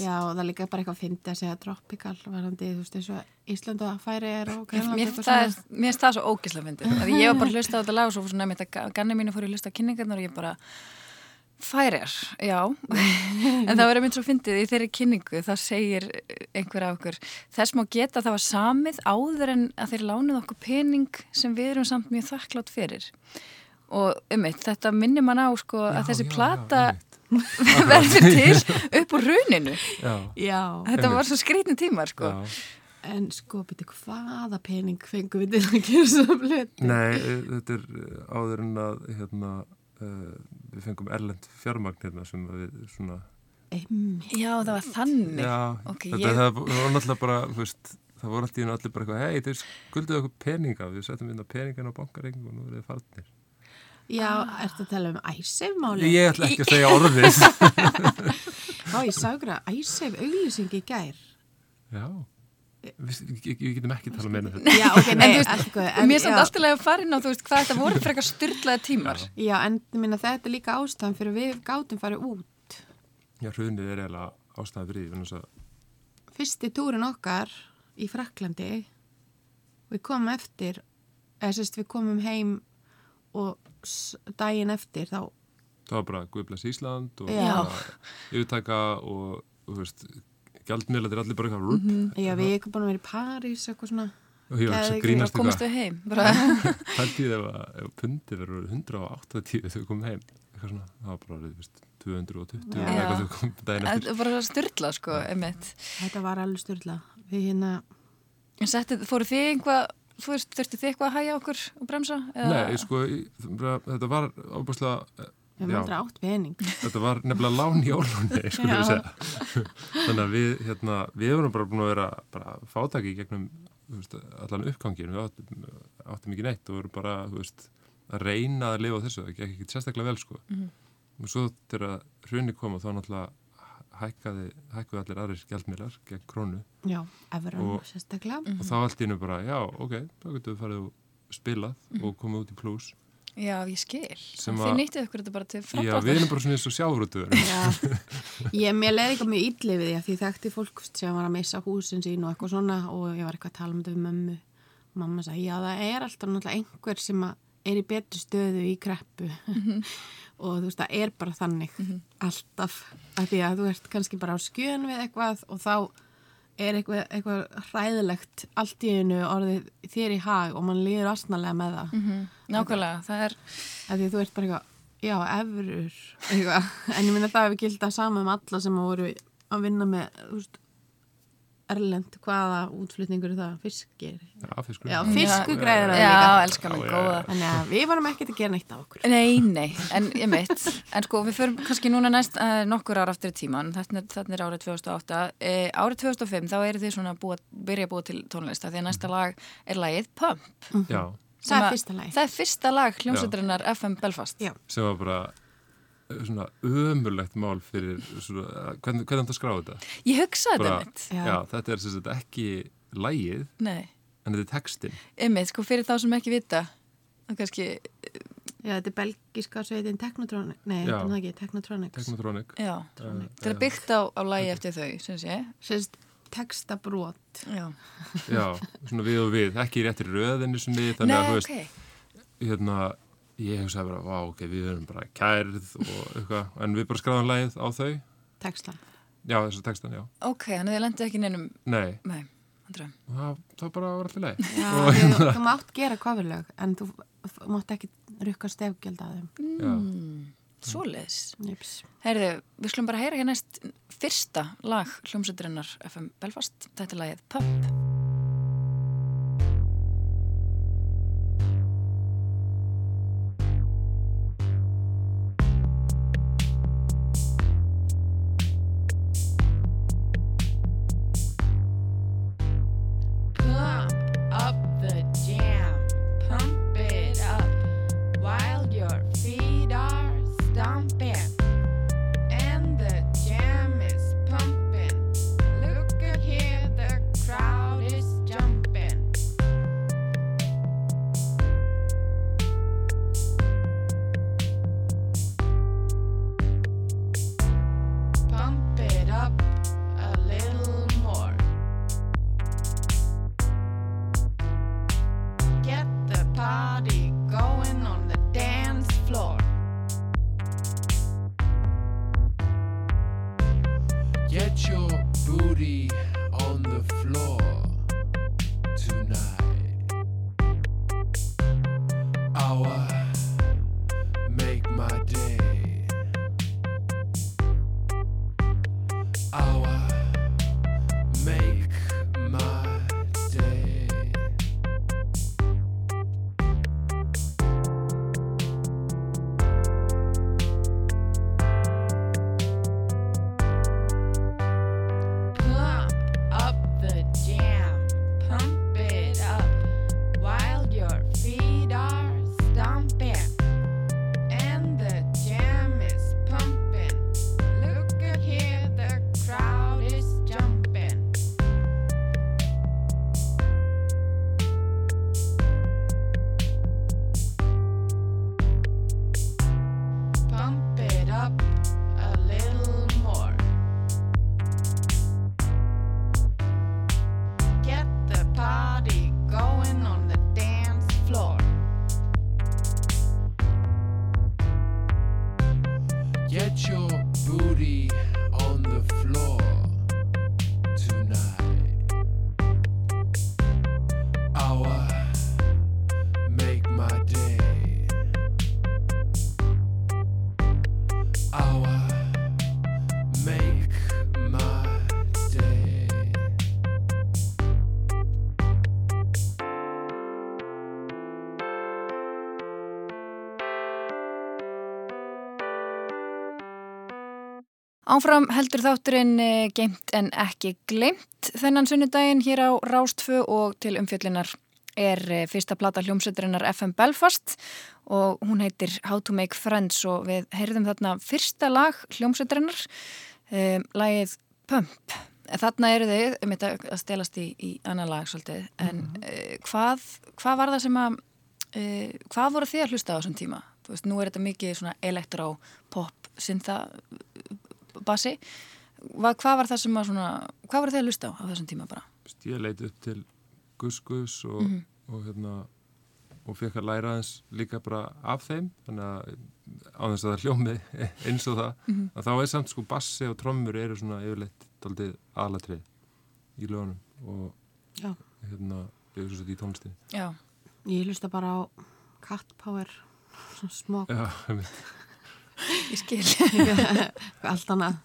Já, og það er líka bara eitthvað að fyndi að segja tropical varandi, þú veist, eins og Ísland og færi er og Mér, Grænland mér, finnst það svo fyndið. Að Ég var bara að hlusta á þetta lag og svo svona að ganni mínu fór ég að hlusta á kynningarnar og ég bara færir, já. en það var einmitt svo fyndið í þeirri kynningu, það segir einhver af okkur. Þess má geta að það var samið áður en að þeir lánuð okkur pening sem við erum samt mjög þakklátt fyrir. Og einmitt, þetta minnir mann á sko að Já, þessi já, plata já, verður til upp úr runinu. já, Já, Þetta var svo skrýtni tímar sko. já. en sko, byrju, hvaða pening fengum við til að gera svo hlut? Nei, þetta er eh, áður en að hérna, við fengum erlend fjármagn hérna sem að við svona Einmitt. Já, það var þannig. Já, Ok, þetta ég- það var náttúrulega bara, veist, það voru alltaf allir bara eitthvað, hei, þeir skulduðu okkur peninga, við settum inn á peningin á bankareikning og nú er þið farnir. Já, ertu að tala um æsef-máli? Ég ætla ekki að segja orðið. Já, ég sá ykkur að æsef auglýsing í gær. Já, við, getum ekki tala meina þetta. Já, ok, nei, En þú veist, góð, Mér er samt já. alltaf að fara inn á, þú veist, hvað þetta voru frekar styrlaði tímar. Já, en ég minna þetta er líka ástæðan fyrir við gátum farið út. Já, hrunið er eiginlega ástæði fyrir því, Fyrsti túrin okkar í Fraklandi, við komum eftir, eða sérst við komum heim og daginn eftir þá það var bara Guðblæs Ísland og Já. bara yfirtaka og, og þú veist, gjaldmiðlar allir bara eitthvað rúpp já, við erum búin að vera í París eitthvað svona. Og var eitthvað við heim. Bara, Pæltið ef, að- ef pundi verður 180 þegar við komum heim eitthvað svona, það var bara, þú veist, 220 Já. eða eitthvað þegar við komum daginn en eftir. bara styrla, sko, þetta var alveg styrla við hérna, En settið, fóru þið einhvað, þú veist, þurftu þið eitthvað að hæja okkur og bremsa? Eða- Nei, ég sko, þetta var ábúrslega við erum aldrei átt pening. Þetta var nefnilega lán í ólunni sko ég segja. Þannig að við, hérna, við vorum bara búin að vera bara fátaki gegnum veist, allan uppgangin við áttum, áttum ekki neitt og vorum bara veist, að reyna að lifa þessu. Það gekk ekki sérstaklega vel sko. Og svo þegar hrunni kom og þá náttúrulega hækkaði, hækkaði allir aðrir gjaldmiðlar gegn krónu. Já, efran sérstaklega. og þá allt í innu bara, já, ok, þá getum við farið og spilað og komið út í pluss Já, ég skil. Þið nýttið ykkur þetta bara til Já, framdráttar. við erum bara svona eins og sjáurútuður Já, ég, mér leiði eitthvað mjög ítli við því að því þekkti fólk sem var að missa húsin sín og eitthvað svona og ég var eitthvað að tala um þetta við mömmu. Mamma sagði, já það er alltaf náttúrulega einhver sem að er í betri stöðu í kreppu. Og þú veist, það er bara þannig alltaf, að því að þú ert kannski bara á skjön við eitthvað og þá er eitthvað, eitthvað hræðilegt allt í einu orðið þér í hag og mann líður asnalega með það. Mhm, Nákvæmlega, það er, því þú ert bara eitthvað, já, efurur en ég minna það hefur gildað sama um alla sem voru að vinna með, veist erlend, hvaða útflutningur er það, fiskir? Já, fiskur. Já, fiskugræðir að já, líka. elskar mig Já, já, góða. þannig að við varum ekkert að gera neitt af okkur. Nei, nei, en ég mitt, en sko við förum kannski núna næst uh, nokkur ára aftur í tíman, þetta er, þetta er árið 2008, uh, árið 2005 þá eru þið svona að búa, byrja að búa til tónlista því að næsta lag er lagið Pump. Já, það er að- fyrsta lagi Það er fyrsta lag hljómsveiturinnar FM Belfast. Já. sem var bara eh, svona ömurlegt mál fyrir svona, hvernig, hvernig það skráði þetta? Ég hugsaði Bara, þetta mitt. Já. já, þetta er sem sagt ekki lægið, Nei, en þetta er textin. einmitt, sko fyrir þá sem ekki vita, það kannski, já, þetta er belgiska sveitin Technotronic þetta er það ekki, Technotronics Technotronic. já, þetta er byggt á, á lagi eftir þau, sem sé. sérst textabrót Já, Já, svona við og við, ekki í réttir röðinu sinni, þannig Nei, að þú veist, hérna, ég hugsaði bara, vá, ok, við erum bara kærð og eitthvað, en við bara skráðum lægið á þau. texta Já, þessu textan, já. ok, þannig að þið lendið ekki neinum, Nei, nei, andra. það, það bara var alltaf læg. já, þú, þú mátt gera coverlög en þú, mátt ekki rukka stefgjald að þeim Svoleiðis. Jeps. Herðu, við skulum bara heyra hér næst fyrsta lag hljómsveiturinnar FM Belfast. Þetta er lagið Pump. Áfram heldur þátturinn eh, geimt en ekki gleimt þennan sunnudaginn hér á Rástfö og til umfjöllinar er eh, fyrsta plata hljómsveiturinnar FM Belfast og hún heitir How to Make Friends og við heyrðum þarna fyrsta lag hljómsveiturinnar, um, lagið Pump. Þarna eru þið, um þetta að stelast í, í annar lag svolítið, en uh, hvað, hvað var það sem að, uh, hvað voru þið að hlusta á þessum tíma? Þú veist, nú er þetta mikið svona elektró, pop, syntha, bassi. Hva, hvað var það sem að svona, hvað voru þið að hlusta á á þessum tíma bara? Ég leiti upp til Gus Gus og, og hérna og fekk að læra aðeins líka bara af þeim þannig að á þess að það hljómi eins og það að þá er samt sko bassi og trommur eru svona yfirleitt daldið aðlatrið í lögunum og Já. hérna ég svo sett í tónlistinni Já, Ég hlusta bara á Cat Power, svona einmitt. ég skil. allt annað.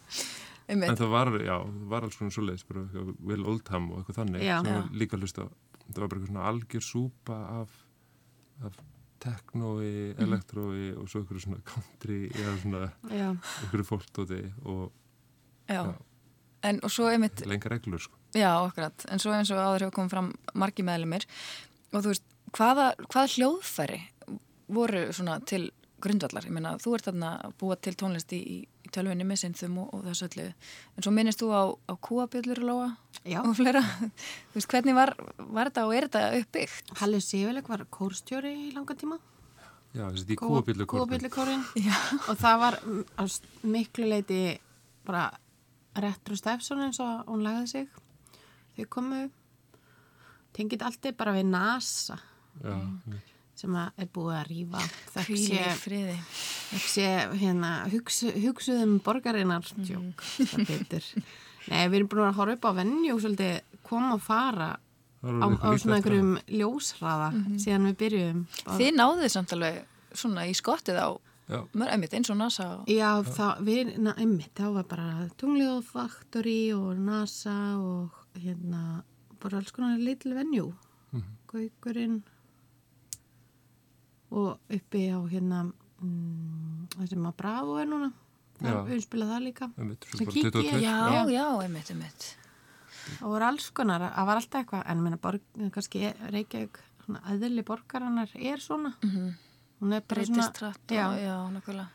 en það var, já, var alls svona bara eitthvað Will Oldham og eitthvað þannig Já. Já. líka hlust á það var bara eitthvað svona algjör súpa af, af teknói, elektrói og svo eitthvað svona country eða svona Já, einhverju fólktóti og Já. En og svo einmitt, lengar reglur sko. já, akkurat, en svo eins og áður hefur komið fram margi meðlumir og þú veist, hvaða, hvaða hljóðfæri voru svona til grundvallar? Ég meina, þú ert þarna að búa til tónlist í, í, tölvunni með synþum og, og þessu öllu. En svo minnist þú á, á kúabjöllur og lóa já. og fleira. þú veist, hvernig var, var þetta og er þetta uppbyggt? Halli Siguleik var kórstjóri í langa tíma. Já, þessi í kúabillu Kúabillukórin. Já. Og það var mm, miklu leiti bara Retro Stefson eins og hún lagði sig. Þau komu, tengið alltaf bara við NASA Já, sem er búið að rýfa. Það sé hérna, hugsu, hugsuðum borgarinnar betur. Nei, við erum búin að horfa upp á venju og svolítið koma og fara á, á svona einhverjum ljósraða síðan við byrjuðum. Mhm. Þið náðuð samt alveg svona í skottið á einmitt eins og NASA og... Já, það, við, na, einmitt, þá var bara Tungljóð Factory og NASA og hérna, bara alls konar litlu venjú, Mhm. Gaukurinn og uppi á hérna, mm, það sem að Bravo er núna, það Já. við spilað það líka. einmitt, svo Sem bara kíki 22 ég- Já, Já. já, einmitt, einmitt. Það voru alls konar, það var alltaf eitthvað, en minna, borg, kannski Reykjavík, svona aðli borgarannar er svona. Mhm. Hún er bara breytist svona, hratt já, og, já, nákvæmlega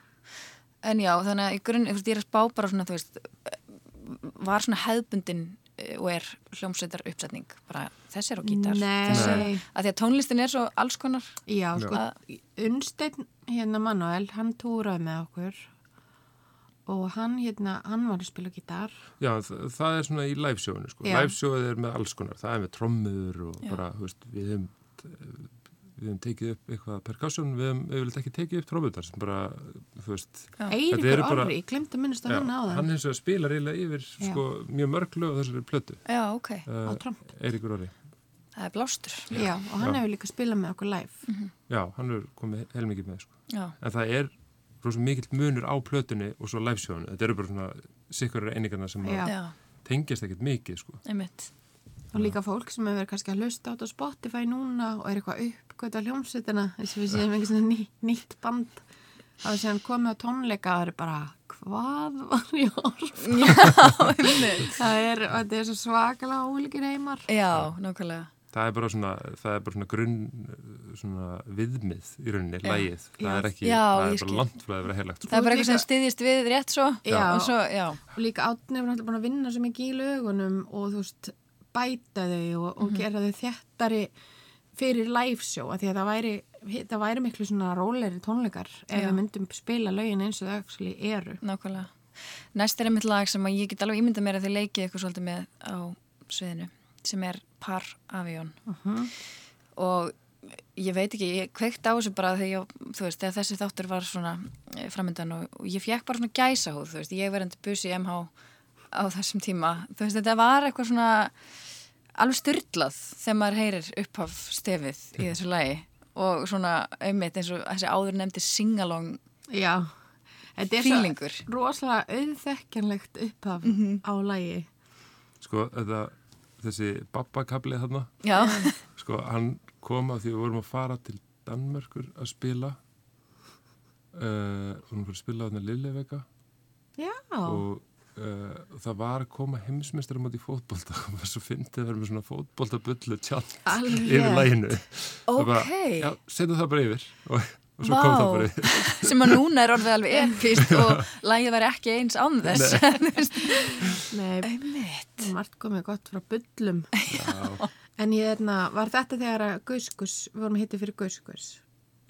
en já, þannig að í grunn, ég er að spá bara svona, þú veist var svona hefðbundin eh, og er hljómsveitar uppsetning bara þessi er á gítar Nei. þessi er, að því að tónlistin er svo alls konar Já, sko, Já. Unnsteinn, hérna Manuel, hann túraði með okkur og hann, hérna, hann var að spila gítar. Já, það, það er svona í livesjónu sko. Livesjóið er með alls konar, það er með trommur og Já. bara, þú veist, við hefum við hefum tekið upp eitthvað percussion, við hefum yfirleitt ekki tekið upp trommundar sem bara, þú veist Já. Eiríkur Orri, ég glemt að minnast að já, hann á það. hann hins vegar spilar eiginlega yfir Já. sko, mjög mörg lög á þessari plötu já, ok, uh, Á tromp. Eiríkur Orri það er blástur Já, og hann Já. hefur líka spilað með okkur live. Já, hann er komið heilmikið með sko. já, en það er rosa mikill munur á plötunni og svo livesjónu, þetta eru bara svona sikkur einingarna sem Já. að já, tengjast ekkert mikið sko. Og líka fólk sem hefur verið kannski að hlusta át á Spotify núna og er eitthvað uppgöt á hljómsveitina, þess að við séum einhvers svona ný, nýtt band. Það er síðan komið á tónleika og það er bara, hvað var að já, einmitt Það er, er svo svakalega ólíkir heimar. já, nákvæmlega það er bara svona, það er bara svona grunn svona viðmið í rauninni, Já. lægið, það Já. er ekki Já, það er bara langt frá að vera heilagt sko. það er bara eitthvað sem styðjist við rétt svo Já. og svo, já, Og líka átni er náttúrulega búin að vinna svo mikið í lögunum og þú veist, bæta þau og, og gera þau þéttari fyrir liveshow að því að það væri, það væri miklu svona róleri tónleikar ef Já. við myndum spila lögin eins og þau actually eru. nákvæmlega. Næst er einmitt lag sem ég get alveg ímyndað mér að þið leikið eitthvað svolítið með á sviðinu sem er Par Avion. Og ég veit ekki, ég kveikt á þessu bara þegar, veist, þegar þessi þáttur var svona eh, framöndan og, og ég fekk bara svona gæsahúð, þú veist, ég verðandi busi í MH á þessum tíma. Þú veist, þetta var eitthvað svona alveg styrlað þegar maður heyrir upphaf stefið í þessu lagi. Og svona auðmitt eins og þessi áður nefndi singalong Já, þetta er rosalega auðþekkjanlegt upphaf á lagi. sko, þetta, þessi babbakabli þarna, já, sko, hann kom að því við vorum að fara til Danmörkur að spila uh, vorum að spila þarna Lillevega Já, og uh, það var að koma heimsmeistar á móti í fótbolta. Og var svo fyndið að vera með svona fótboltabullu tjald Alveg. yfir læginu Það bara, Ok. Já, setja það bara yfir. Og, og svo kom það bara yfir. Sem að núna er orðið alveg epist og lægið væri ekki eins án þess. Nei, Einmitt. margt komið gott frá bullum. En ég erna, var þetta þegar að Gauskus, við vorum hittið fyrir Gauskus.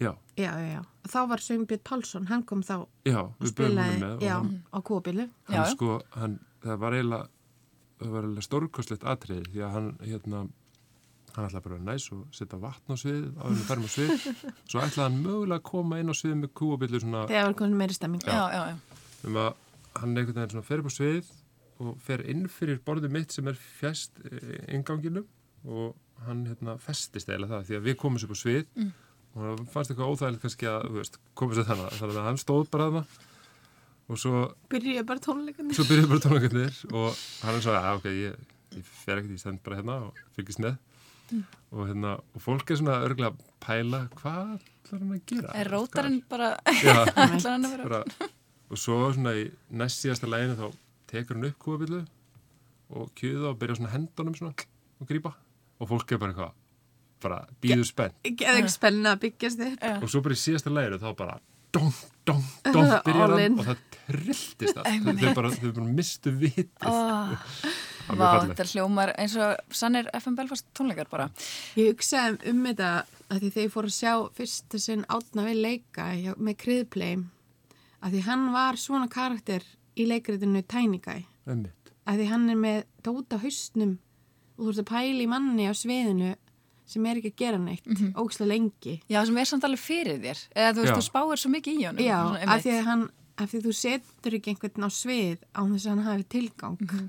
Já, Já, já, já. Þá var Sveinbjörn Pálsson, hann kom þá og já við byrjum spilaði, með og já, hann, á. Já, hann sko, hann, það var eiginlega það var eiginlega stórkostlegt atriði því að hann, hérna hann ætlaði bara að næs og setja vatn á svið á henni færum á svið svo ætlaði hann mögulega að koma inn á svið með kúabillu svona Þegar var komin meiri stemming. já, já, já. um að hann einhvern veginn svona fer upp á svið og fer inn fyrir borðið mitt sem er fjast inganginum og hann hérna festist eða það því að við komum sér upp á svið Mm. Og það fannst eitthvað óþægilegt kannski að veist, komum sér þannig þannig að hann stóð bara þarna. Og svo, Byrjuði bara tónleikarnir. svo byrjuði bara tónleikarnir og hann svo að ok, ég, ég fer ekkert, ég stend bara hérna og fylgist með. Mm. og hérna, og fólk er svona örgulega að pæla hvað ætlar hann að gera? Er rótarinn bara ætlar hann að vera bara, og svo svona í næst síðasta læginu þá tekur hann upp kúabillu og kjöða og byrja svona hendunum svona og grípa. Og fólk er bara eitthvað bara býður spenn Geði ekki spenna að byggjast þið. Og svo bara í síðasta læginu þá bara dong, dong, dong hann og það trilltist allt. Þau bara, þau bara mistu vitið. Oh, Það er hljómar eins og sannir FM Belfast tónleikar bara. Ég hugsaði um þetta að því þegar ég fór að sjá fyrsta sinn átna við leika hjá, með kriðpleim að því hann var svona karakter í Guy. Einmitt. að því hann er með dóta haustnum og þú ert að pæla í manni á sviðinu sem er ekki að gera neitt mm ógislega lengi. Já, sem er samt alveg fyrir þér. Eða þú veist, þú spáir svo mikið í honum Já, af því að hann af því þú setur ekki einhvern á svið á þess að hann hafi tilgang. Mhm.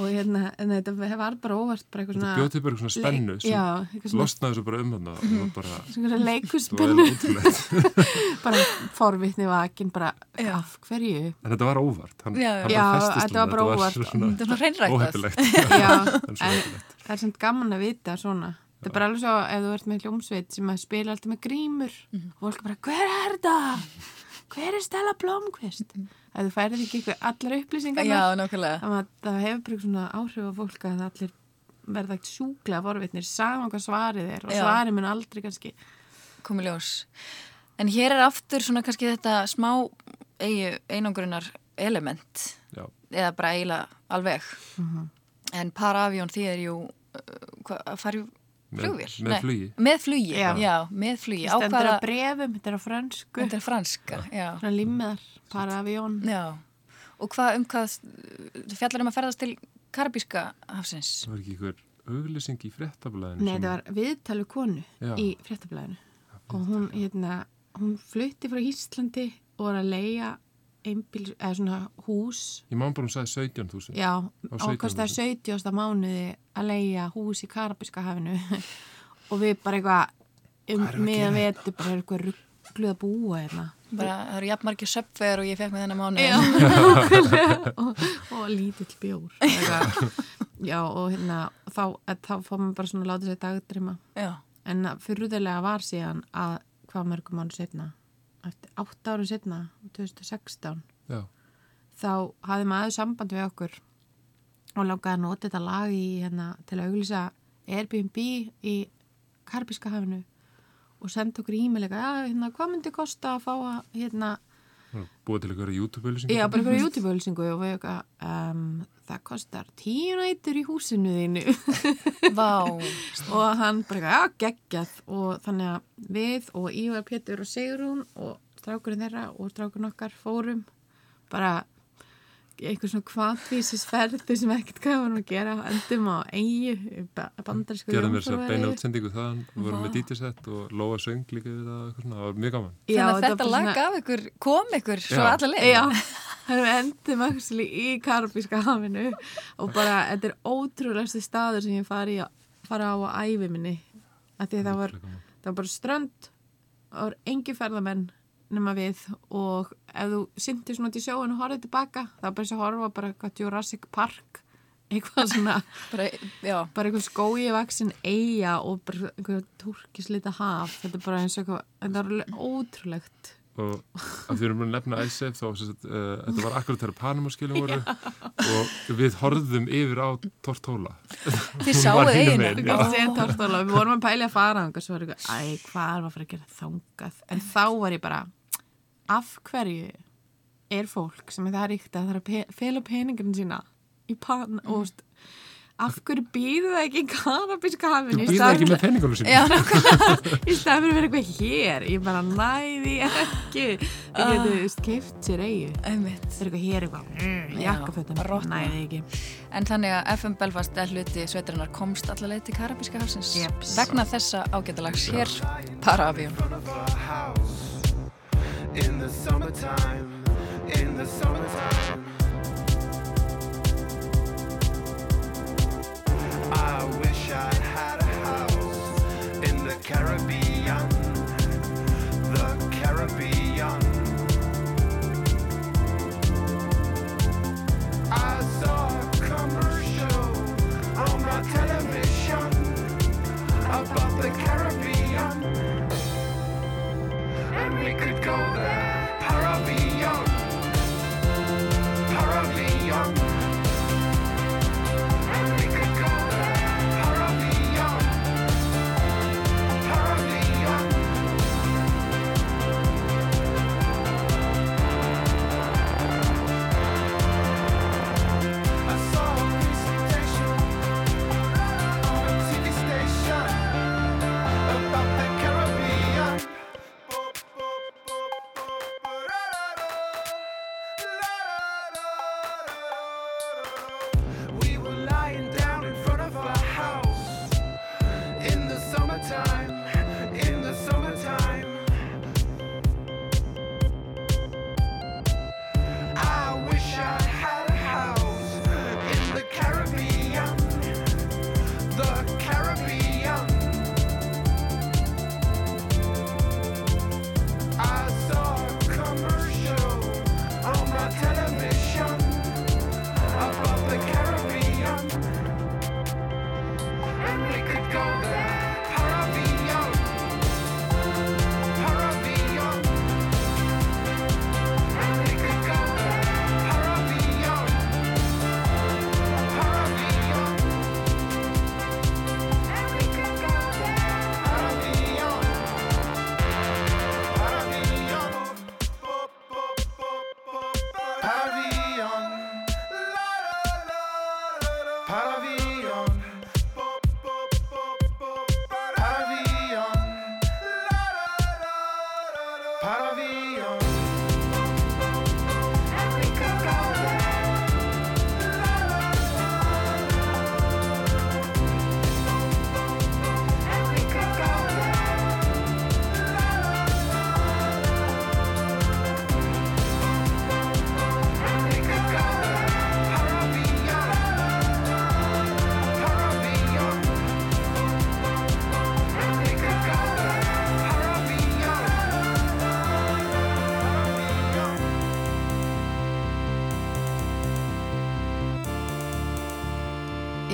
og hérna, þetta var bara óvart bara eitthvað Þetta svona bjóð til bara svona spennu já, eitthvað sem losnaði svo bara um hann var bara, svona var leikuspennu bara forvitni vakin bara Já. af hverju? En þetta var óvart. Hann, Já, hann festist þetta var bara óvart. Þetta svona hreinræktað. óheppilegt. Já, það er samt gaman að vita svona það er bara alveg svo ef þú ert með hljómsveit sem að spila alltaf með grímur Mhm. og fólk bara, hver er það? hver er Stella Blomqvist? ef þú færið ekki ykkur allar upplýsingar Já, nákvæmlega þannig að það hefur bara svona áhrif á fólk að það allir verða ekkert sjúklega forvitnir saman hvað svarið er og Já. svarið mun aldrei kannski komið ljós. En hér er aftur svona kannski þetta smá eigi einangrunar element já, eða bara eiginlega alveg. Mhm. En Paravion því er jú uh, hva, flugvél. með flugi Með flugi, já, Já. með flugi. Á stendur hvaða- að brefum, þetta er á fransku Þetta er franska, já. svona limmiðar, paravión Já. Og hvað um hvað þú fjallar um að ferðast til Karabíska hafsins? það var ekki ykkur auglýsing í fréttablaðinu Nei, sem- þetta var viðtalu konu Já. í fréttablaðinu og hún, hérna, hún flutti frá Íslandi og var að leia einbíl, eða svona hús ég má bara sagði 17.000 já, Á 17.000. ákvæmst 70. mánuði að leia hús í Karabíska hafinu og við bara eitthvað um að gera við þetta bara eitthvað ruggluð að búa hérna Bara, það eru jafnmargir söpfer og ég fekk með þennan mánu. Já, og, og lítill bjór já, og hérna þá, þá fór maður bara svona að láta sér dagdrima Já. En fyrruðilega var síðan að hvað mörgum mánu setna, eftir 8 árum setna, 2016, já, þá hafði maður samband við okkur og langaði að nota þetta lag í, hérna, til að auglýsa Airbnb í Karpíska hafinu og senda okkur e-mail eitthvað, já, hérna, hvað myndi kosta að fá að, hérna, búið til ykkur YouTube-auðlýsing já, bara eitthvað YouTube-auglýsingu og við eitthvað, um, það kostar tíu nætur í húsinu þínu. Vá. og hann bara eitthvað, já, geggjað og þannig að við og Ívar Pétur og Sigrún og strákurinn þeirra og strákurinn okkar fórum bara einhver svona kvantvísisferði sem ekkert varum að gera. Endum á eigu bandarísku gerðum mér þess að beina útsendingu þaðan og vorum með DJ-sett og Lóa söng líka við það og eitthvað svona, það var mjög gaman. Já, Þannig að þetta lag svona- gaf ykkur, kom ykkur svo Já. alla leið. Já, þannig við endum actually í Karabíska hafinu og bara, þetta er ótrúlegasti staður sem ég fari, á, fari á á ævi minni að því að það var, Ótrúlega það var bara strönd var engi ferðamenn nema við og ef þú syndir svona til sjóin og horfið tilbaka þá er bara þess að horfa bara eitthvað Jurassic Park eitthvað svona Bara, bara eitthvað skói vaksin eiga og bara eitthvað turkislita haf. Þetta er bara eins og eitthvað þetta er alveg ótrúlegt. Og að því við erum að nefna ISAF þá uh, þetta var akkurat þegar Panama-skilum voru og við horfðum yfir á Tortóla. Þið var segja Tortóla, við vorum að pæli að fara og svo var eitthvað, æ, hvað er að fara að gera þangað? En þá var ég bara af hverju er fólk sem er það ríkt að það er að pe fela peningurinn sína í pann og veist, af hverju býðu það ekki í kanabíska hafinu? Þú býða ekki með penningunum sinni Já, í staðan fyrir að vera eitthvað hér. Ég bara næði ekki. Þú veist, keift sér Einmitt. það er eitthvað hér eitthvað mm, rotna. næði ekki. En þannig að FM Belfast er hluti sveitarinnar komst allaveg til Karabíska hafsins. Jeps. vegna þessa ágætalags hér para afjón. In the summertime, in the summertime. I wish I had a house in the Caribbean, the Caribbean. I saw a commercial on my television about the Caribbean could go there.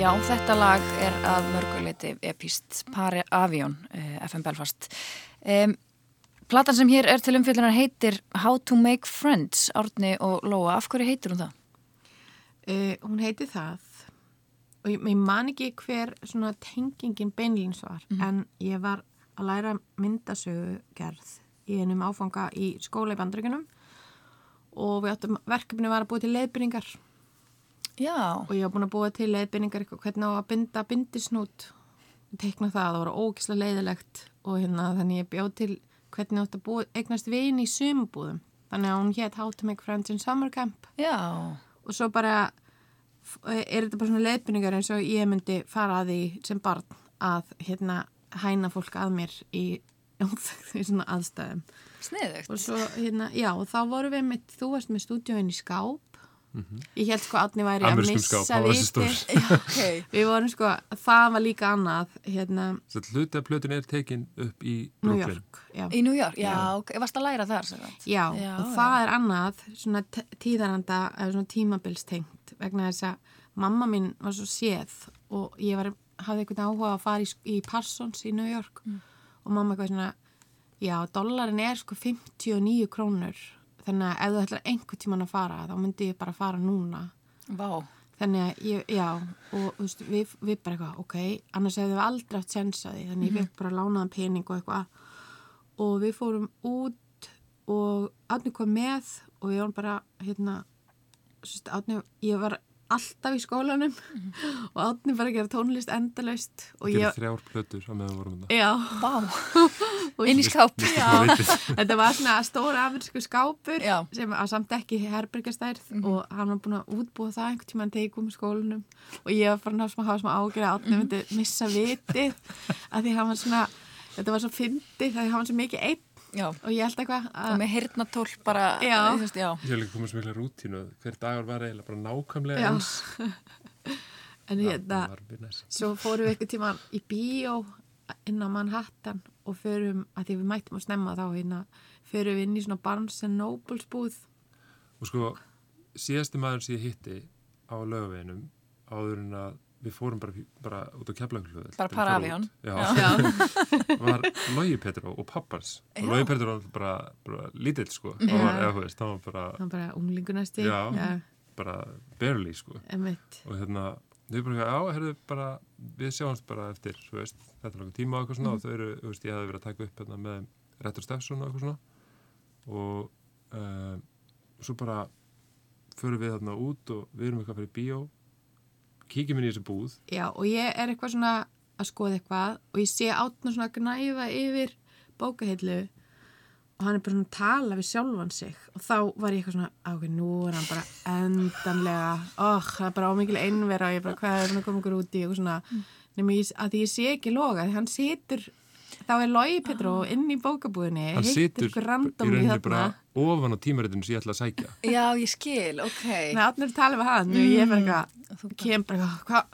Já, þetta lag er að mörguleiti epist Pari Avion, eh, FM Belfast. Um, platan sem hér er til umfyllunar heitir How to Make Friends, Árni og Lóa. Af hverju heitir hún það? Uh, hún heiti það og ég, ég man ekki hver tengingin beinlins var en ég var að læra myndasögu gerð í einum áfanga í skóla í bandryggunum og við áttum verkefni var að búa til leiðbyrningar Já, og ég var búin að búa til leiðbyrningar eitthvað hvernig á að binda bindisnút? Teikna það, það var ógislega leiðilegt og hérna þannig ég bjóð til hvernig átt að búa, eignast vin í sumubúðum þannig að hún hétt How to Make Friends in Summer Camp. Já, og svo bara er þetta bara svona leiðbyrningar eins og ég myndi fara að því sem barn að hérna hæna fólk að mér í, í svona aðstæðum. Sniðugt. og svo hérna, já, þá vorum við með, þú varst með stúdíóin í skáp ég held sko að Átni væri að missa viti við vorum sko, það var líka annað hérna, Þetta hluti af plötun er tekin upp í New. York já. Í New York, já, ok, varst að læra þar? Já, Já, og það er annað svona tíðaranda eða svona tímabilstengt vegna þess að mamma mín var svo séð og ég var, hafði einhvern áhuga að fara í, í Parsons í New York. Og mamma eitthvað svona Já, dollarin er sko 59 krónur þannig að ef þú ætlar einhver tíman að fara þá myndi ég bara fara núna. Vá. þannig að ég, já og þú veist, við, við bara eitthvað, ok annars hefðu við aldrei átt sens að því. Þannig ég fekk bara lánaðan pening og eitthvað. Og við fórum út og Átni kom með og ég var bara hérna sérst, Átni, ég var alltaf í skólanum og Átni bara að gera tónlist endalaust og ég, þrjár plötur á meðan við vorum þetta. já Vá. Inn í skáp. Þetta var svona stóra amerísku skápur Já. sem að samt ekki herbergjastærð og hann var búin að útbúa það einhvern þegar ég kom í skólanum og ég var farin að hafa smá- hafa smá ágjörði að átni myndi missa vitið að því hann var svona, þetta var svo fyndið því hann var svo mikið einn Já. og ég held eitthvað Og að með hirtnatól bara, Já. þú veist, já. Ég hef líka komið svo mikla rútínu. Hver dagur var eiginlega bara nákvæmlega Já. eins. en hérna, svo fórum við einhvern tímann í bíó inn á Manhattan og förum, að því við mættum að snemma þá hérna, förum við inn í svona Barnes Nobles búð Og sko, síðasti maður sem ég hitti á lögaveginum áður en að við fórum bara, bara út á keflaglöðu. Bara para af í hann. Já, Já. var Lógi Petró og pappars. Og Já. Lógi Petró var bara, bara lítill, sko. Það var, eða þú veist, það var bara, hann bara unglingunasti Já. já bara barely, sko. emitt og hérna, við bara, já, herðu bara við sjáumst bara eftir, þú veist þetta er okkur tíma og eitthvað svona og þau eru, þú veist, ég hefði verið að taka upp hérna með Rettur Steffsson og eitthvað svona og um, svo bara förum við þarna út og við erum eitthvað fyrir bíó kíkjum inn í þessu búð. Já, og ég er eitthvað svona að skoða eitthvað og ég sé átna svona að gnæfa yfir bókahillu og hann er bara svona að tala við sjálfan sig og þá var ég eitthvað svona, "Á, ok, nú er hann bara endanlega, óh, það er bara ómikil einvera og ég bara, hvað er hann að koma okkur út í? Og svona, nema ég, að því ég sé ekki loga, því hann situr þá er Lói Petró inn í bókabúðinni hann situr ykkur random í rauninni þarna. bara ofan á tímaritinu sem ég ætla að sækja Já, ég skil, ok. Nei, er að tala við hann og ég er bara eitthvað, kem bara eitthvað, hvað,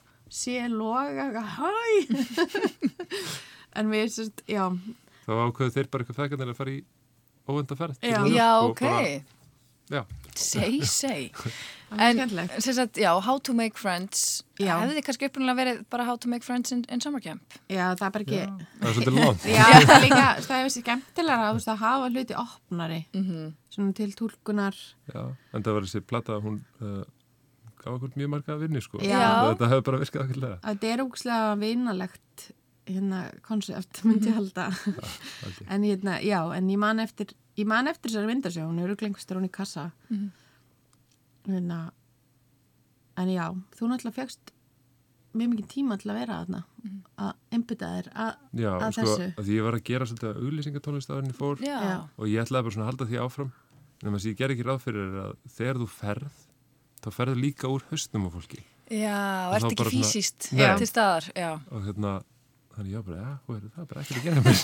sé loga, eitthvað, hæ en við, sérst, já þá ákveðu þeir bara eitthvað fekarnir að fara í óvendaferð Já. Já, og ok. Bara, já, Sei, sei. Það En, skemmtilegt. sem sagt, já, How to make friends. Já. Hefði þið kannski upprunalega verið bara How to make friends in, in summer camp? Já, það er bara ekki... það er svolítið langt Já, það er líka, það er þessi skemmtilega að, að hafa hluti opnari, Mhm. svona til tólkunar. Já, en það var þessi plata, hún uh, gaf okkur mjög marga vinni, sko. Já. Þetta- hefur bara virkað okkurlega. Þetta er ógslag vinalegt hérna konsept, myndi ég halda. Okay. en hérna, já, en ég man eftir, ég man eftir þessari myndasjá, hún eru glengstur hún í kassa. Hérna, en já, þú náttúrulega fegst mjög mikið tíma til að vera þarna, að einbytta þér að, Já, að sko, þessu. að því ég var að gera svolítið ég fór Já. Já. og ég ætlaði bara svona að halda því áfram en þess að ég ger ekki ráð fyrir er að þegar þú ferð, þá ferðu líka úr haustum á fólki Já, Og ert ekki fysiskt til staðar, já. og hérna, þannig ég var bara, já, hvað er það er bara ekkert að gera mér.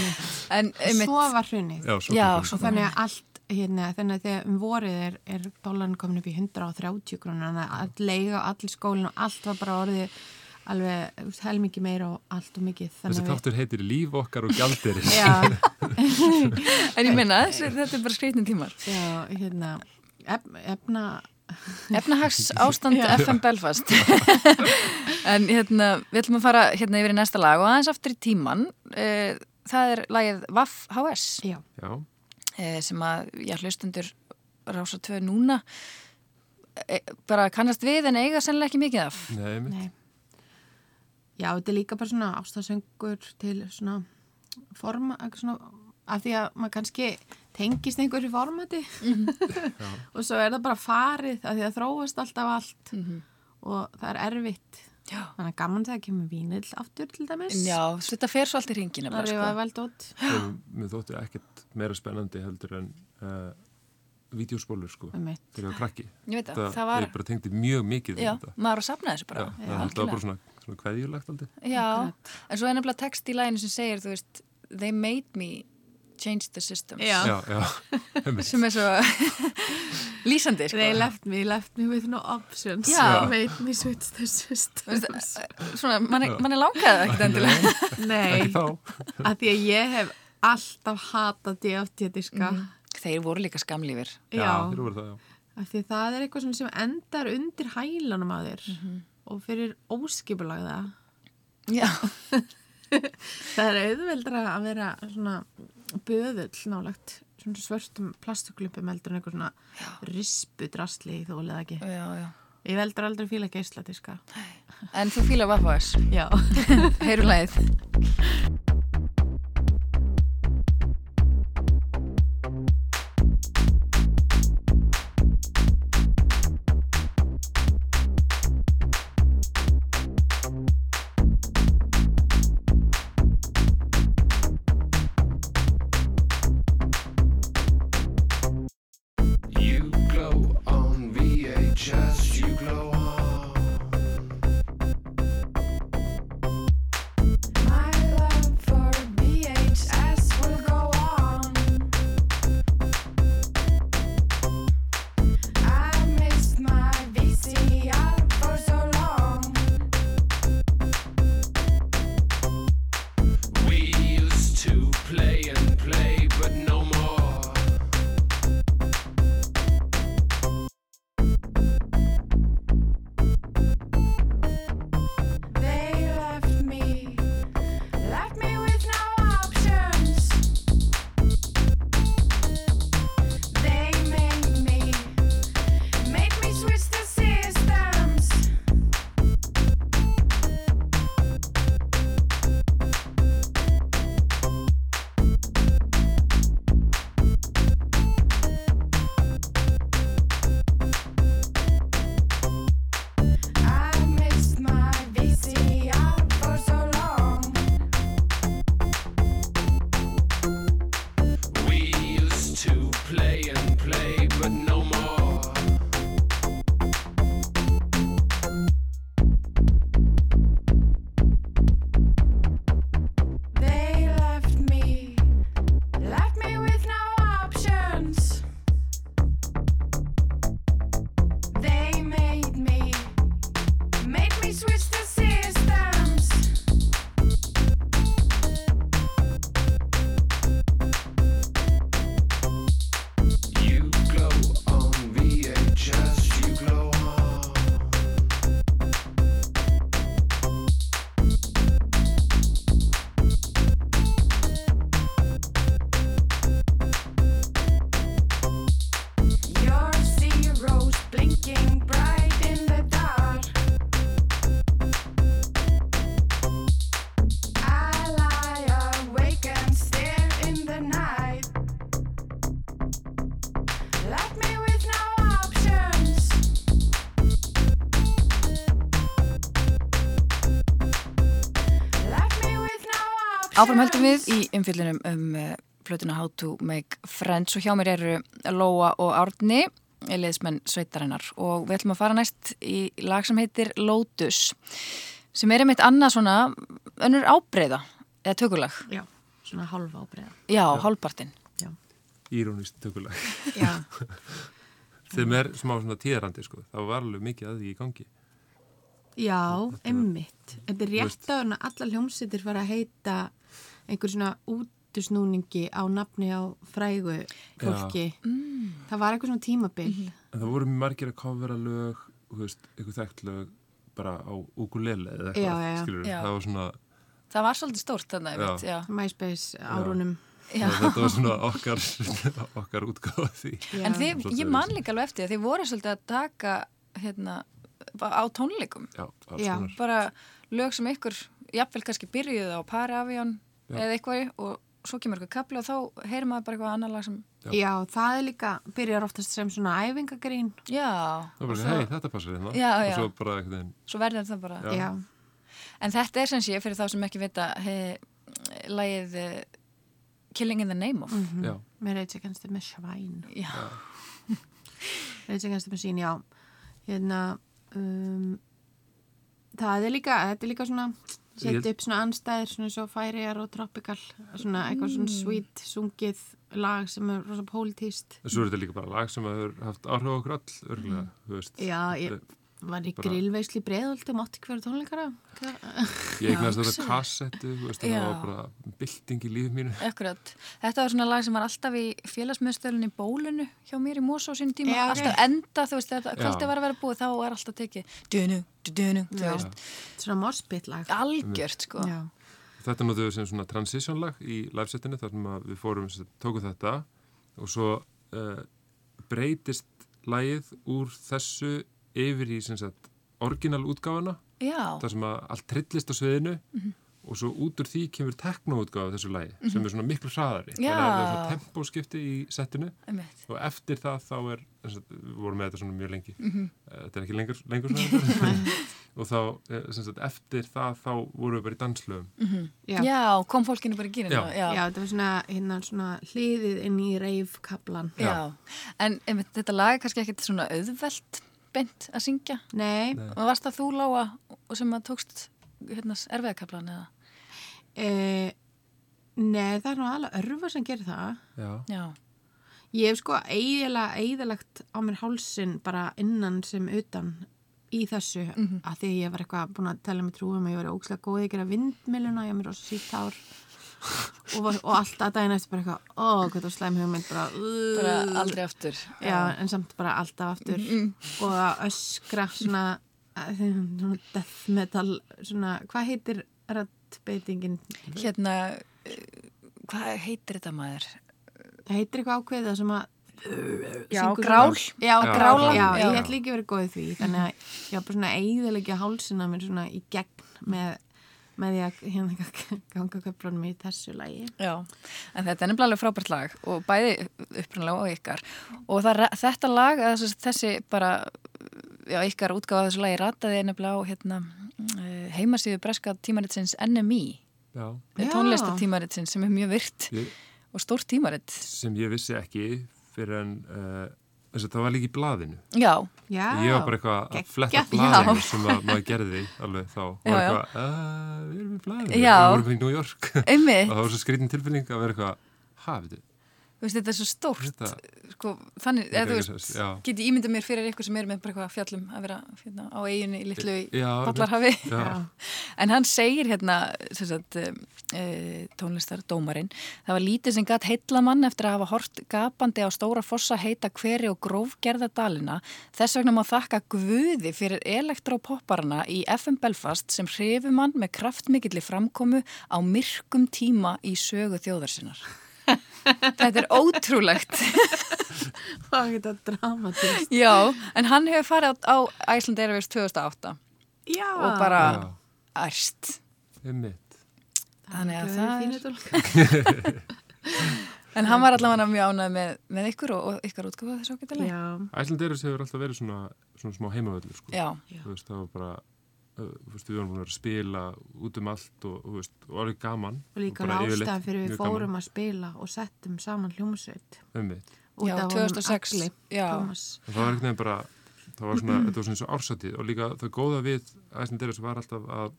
En, einmitt, svo var hrunið. já, svo Já, svo það. Þannig að allt, hérna, þannig að þegar um vorið er, er dólarin komin upp í 130 krónur, þannig að all leiga og allir skólinn og allt var bara orðið alveg helmingi meira og allt og mikið. Þessi þáttur heitir Líf okkar og gjaldir. en ég minna, þetta er bara skreitin tímar. já, hérna, ef, efna, Efnahags ástand FM Belfast. en hérna, við ætlum að fara hérna yfir í næsta lag og aðeins aftur í tíman. Eh, það er lagið Vaff HS já, Já, eh, sem að, já, hlustundur rása tvö núna eh, bara kannast við en eiga sennilega ekki mikið af. nei, nei. Já, þetta er líka bara svona ástasöngur til svona forma, eitthvað svona, af því að maður kannski tengist einhverju formati og svo er það bara farið af því að þróast alltaf allt. Og það er erfitt. Já. þannig að gaman þegar kemur vínill aftur til dæmis. Já, þetta fer svo allt í ringina það bara, er sko. vel dótt Og Mér þóttu ekkert meira spennandi heldur en uh, vídeospólur, sko, um þegar ég var krakki. Það, Það, það var, ég bara tengdi mjög mikið við já, maður að safna þessu bara. Já, það var bara svona, svona kveðjulegt aldrei. Já, en svo er nefnilega text í læginu sem segir, veist, they made me change the systems. Já. Já. Sem er svo lýsandi, sko. They left me, left me with no options Já. made me switch the systems Svona, manni man langaði það ekkert endilega. Nei, að því að ég hef alltaf hatað DFT-diska Þeir voru líka skamlífir. Já, Já, þeir voru það, já. af því það er eitthvað svona sem endar undir hælanum að þér Mhm. og fyrir óskipulagða Já. það er auðveldra að vera svona böðull nálagt svörstum plastuklumpum heldur en eitthvað svona rispu drasli þú leða ekki. Já, já. Ég veldur aldrei fíla geisladiska. En þú fílar Vaffaðs, Já. heyru lagið. Options. Áfram heldum við í umfyllunum um uh, plötuna How to Make Friends og hjá mér eru Lóa og Árni, liðsmenn sveitarinnar og við ætlum að fara næst í lag sem heitir Lotus sem er einmitt annað svona önnur ábreyða eða tökulag. Já, svona halva ábreiða. Já, hálfpartinn. Írónist tökulag. Já. Þeim er smá svona tíðarandi sko. Það var alveg mikið að því í gangi. Já, emmitt. Þetta er rétt að allar hljómsýttir fara að heita einhver svona útusnúningi á nafni á frægu fólki. Það var eitthvað svona tímabil. En það voru mjög margir að kofvera lög, þú veist, eitthvað þekkt lög bara á ukulele eða eitthvað, Já, já, já. skilur Já. Það var svona, Það var svolítið stórt þannig, Já. einmitt, já. MySpace árunum. já. þetta var svona okkar, okkar útgáfa því. Já. En þið, ég man líka alveg eftir þið voru svolítið að taka hérna, á tónleikum. Já, bara lög sem ykkur jafnvel kannski byrjuði á Paravion Já. Eða eitthvað og svo kemur eitthvað kapli og þá heyrir maður bara eitthvað annar lag sem Já, það er líka, byrjar oftast sem svona æfingagrín. já, Það var bara, hei, þetta passar hérna. Já, Og já. svo bara svo verður það bara Já. Já. en þetta er sem sé fyrir þá sem ekki vita hei, lagið eh, Killing in the Name of já, Með Rage Against the Machine. já, Rage Against the Machine, já. Hérna, um, það er líka, þetta er líka svona, Held- upp svona anstæðir, svona svo færijar og tropical, svona eitthvað svona sweet, sungið lag sem er rosa pólitíst. svo er þetta líka bara lag sem hefur haft áhrif okkur all, örgulega, þú veist. Já, ég var í grillveisli breiðolti, mátti ekki vera tónleikara. Ég eignast þetta kassettu, þú veist, það var bara bylting í lífið mínu. akkurat þetta var svona lag sem var alltaf í félagsmiðstöðunni bólunu hjá mér í Mosó sín tíma Já, alltaf enda, þú veist, þetta Já. kvöldi var að vera búið þá er alltaf tekið dunu, dunu, þú veist Svona morspitt lag. algjört, sko Já. þetta notuðum við sem svona transition lag í livesetinu þar sem að við fórum, sem sagt, tókum þetta og svo uh, breytist lagið úr þessu yfir í sem sagt orginal útgáfuna Já, þar sem að allt trillist á sviðinu Mhm. og svo út úr því kemur teknoútgáfa þessu lagi sem er svona miklu hraðari Já. þannig að það er svona tempóskipti í settinu einmitt. og eftir það þá er sem sagt, við vorum með þetta svona mjög lengi Mhm. Eh, þetta er ekki lengur, lengur svona og þá eh, sem sagt, eftir það þá vorum við bara í danslöfum Já. Já, kom fólkinu bara í gýrin. Já. Já. Já, þetta var svona, hérna, svona hliðið inn í reifkablan. Já. En einmitt, þetta lag er kannski ekkert svona auðvelt beint að syngja. Nei, Nei. Og varst það þú, og sem að tókst hérna, erfiðakablan eða? e, nei, það er nú alveg örfa sem gerir það. Já, Já. Ég hef sko eiginlega eiginlegt á mér hálsin bara innan sem utan í þessu Mhm. að því ég var eitthvað búin að tella mig trúum að ég var ógslag góð í að gera vindmiluna, ég var mér rosa sítt hár og, og alltaf daginn eftir bara eitthvað, ó, hvað það slæm hugmynd bara, uh, Bara aldrei aftur. já, en samt bara alltaf aftur Mm. og að öskra svona, svona death metal svona, hvað heitir rættbeitingin? Hérna, uh, hvað heitir þetta maður? Það heitir eitthvað ákveðið sem að Já, grál. Já, Já, grála. Já, já. ég ætla ekki verið góðið því þannig að ég var bara svona eiðilegja hálsina mér svona í gegn með, með því að hérna ganga köflunum í þessu lagi. Já, en þetta er nefnilega alveg frábært lag og bæði upprunlega og ykkar. Og það, þetta lag, þessi, þessi bara, já, ykkar útgáfa af þessu lagi rataði nefnilega á hérna, eh, heimasíðu breska tímaritsins NMI, tónlistatímaritsins sem er mjög virt Ég, og stórt tímaritt. sem ég vissi ekki fyrir en uh, þess að það var líka í blaðinu. Já, Já, ég var bara eitthvað að fletta blaðinu Já. sem að, maður gerði alveg þá. Og Já, var já. eitthvað, uh, við erum í blaðinu. Já. við vorum í New York. Og það var svo skrítin tilfinning að vera eitthvað ha, veitu, þú veist, þetta er svo stórt, þetta sko, þannig, eða þú veist, get ég ímynda mér fyrir ykkur sem er með bara eitthvað fjallum að vera hérna, á eiginu í litlu Já, ballarhafi. En hann segir hérna, sem sagt, e, tónlistardómarinn, það var lítið sem gatt heilla mann eftir að hafa hort gapandi á stóra fossa heita hveri og grófgerða dalina. Þess vegna má þakka guði fyrir elektropopparana í FM Belfast sem hrifum mann með kraftmikilli framkomu á myrkum tíma í sögu þjóðarsinnar. Þetta er ótrúlegt. það geta dramatist Já, en hann hefur farið á, á Iceland Airways 2008 Já, og bara Já. ærst. einmitt Þannig að það er... En hann var allavega mjög ánægð með, með ykkur og, og ykkar útgáfa þessu ágættilega. Já, Æslandeirus hefur alltaf verið svona, svona smá heimavöldur sko. Já, Þú veist, það var bara uh, þú veist, við búin að spila út um allt og, þú veist, og alveg gaman og líka ástæðan fyrir við fórum að spila og settum saman hljómsveit út Já, af honum 2006. Agli Já. Tómas. En það var einhvern veginn bara það var svona, þetta var svona eins og ársatið og líka það góða við Æslandeirus var alltaf að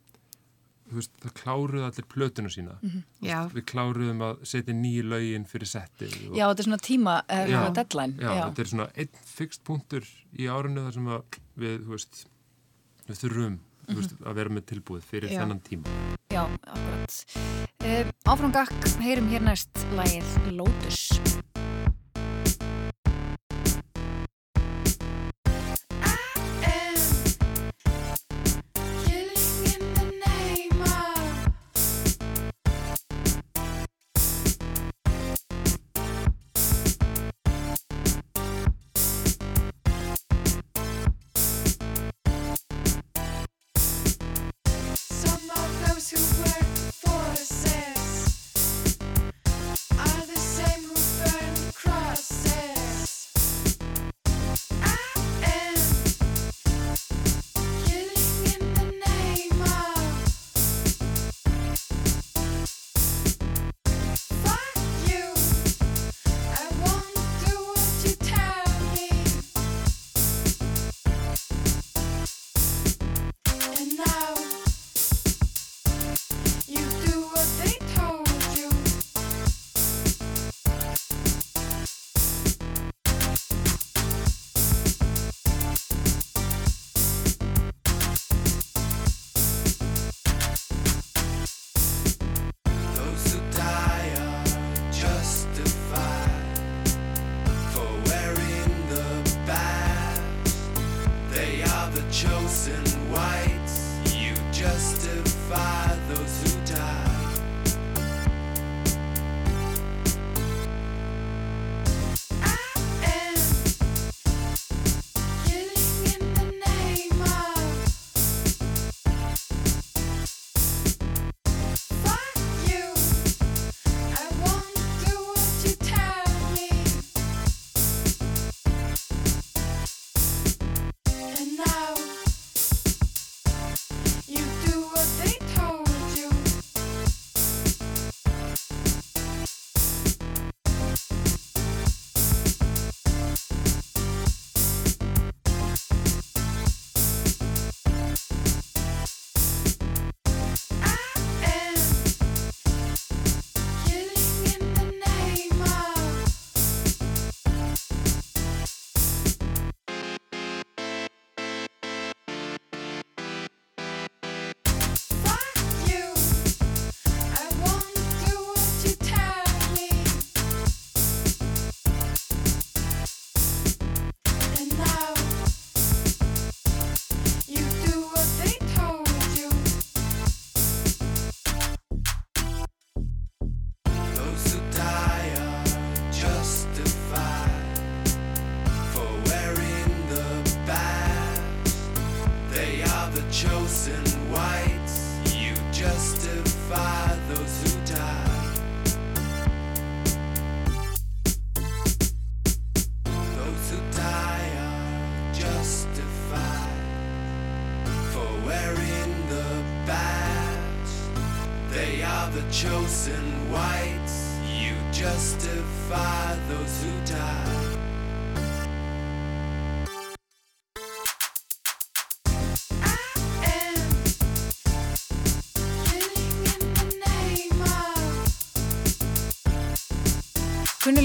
þú veist, það kláruðu allir plötuna sína Já, við kláruðum að setja nýju lögin fyrir setti og, já, þetta er svona tíma, er Já. svona deadline. já, þetta er svona einn fixt punktur í árinu þar sem að við, þú veist við þurfum þú veist, að vera með tilbúið fyrir Já. þennan tíma Já, akkurat. Um, áfram gakk, heyrum hér næst lagið Lotus.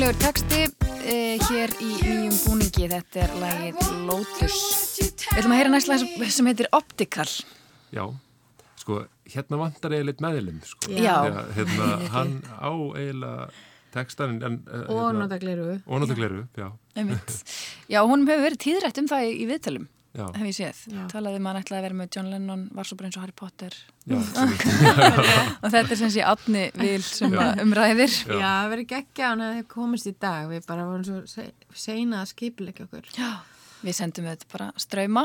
Kunnulegur texti eh, hér í nýjum búningi, þetta er lagið Lotus. Við ætlum að heyra næst lag sem- sem heitir Optical. Já, sko, hérna vantar eiginlega meðlum, sko. Já. Þegar, hérna, hann á eiginlega textan en... eh, Og hérna- nota gleru. Og nota gleru, já. Já, honum hefur verið tíðrætt um það í, í viðtalum, Já, hef ég séð. Já. Talaði um að hann ætlaði að vera með John Lennon, var svo bara eins og Harry Potter. já, Og þetta er sem sé átni vil sem umræðir. Já. Verið geggja hann að þið komist í dag. Við bara vorum svo se- seina að skipilegja okkur. Já. Við sendum þetta bara ströyma.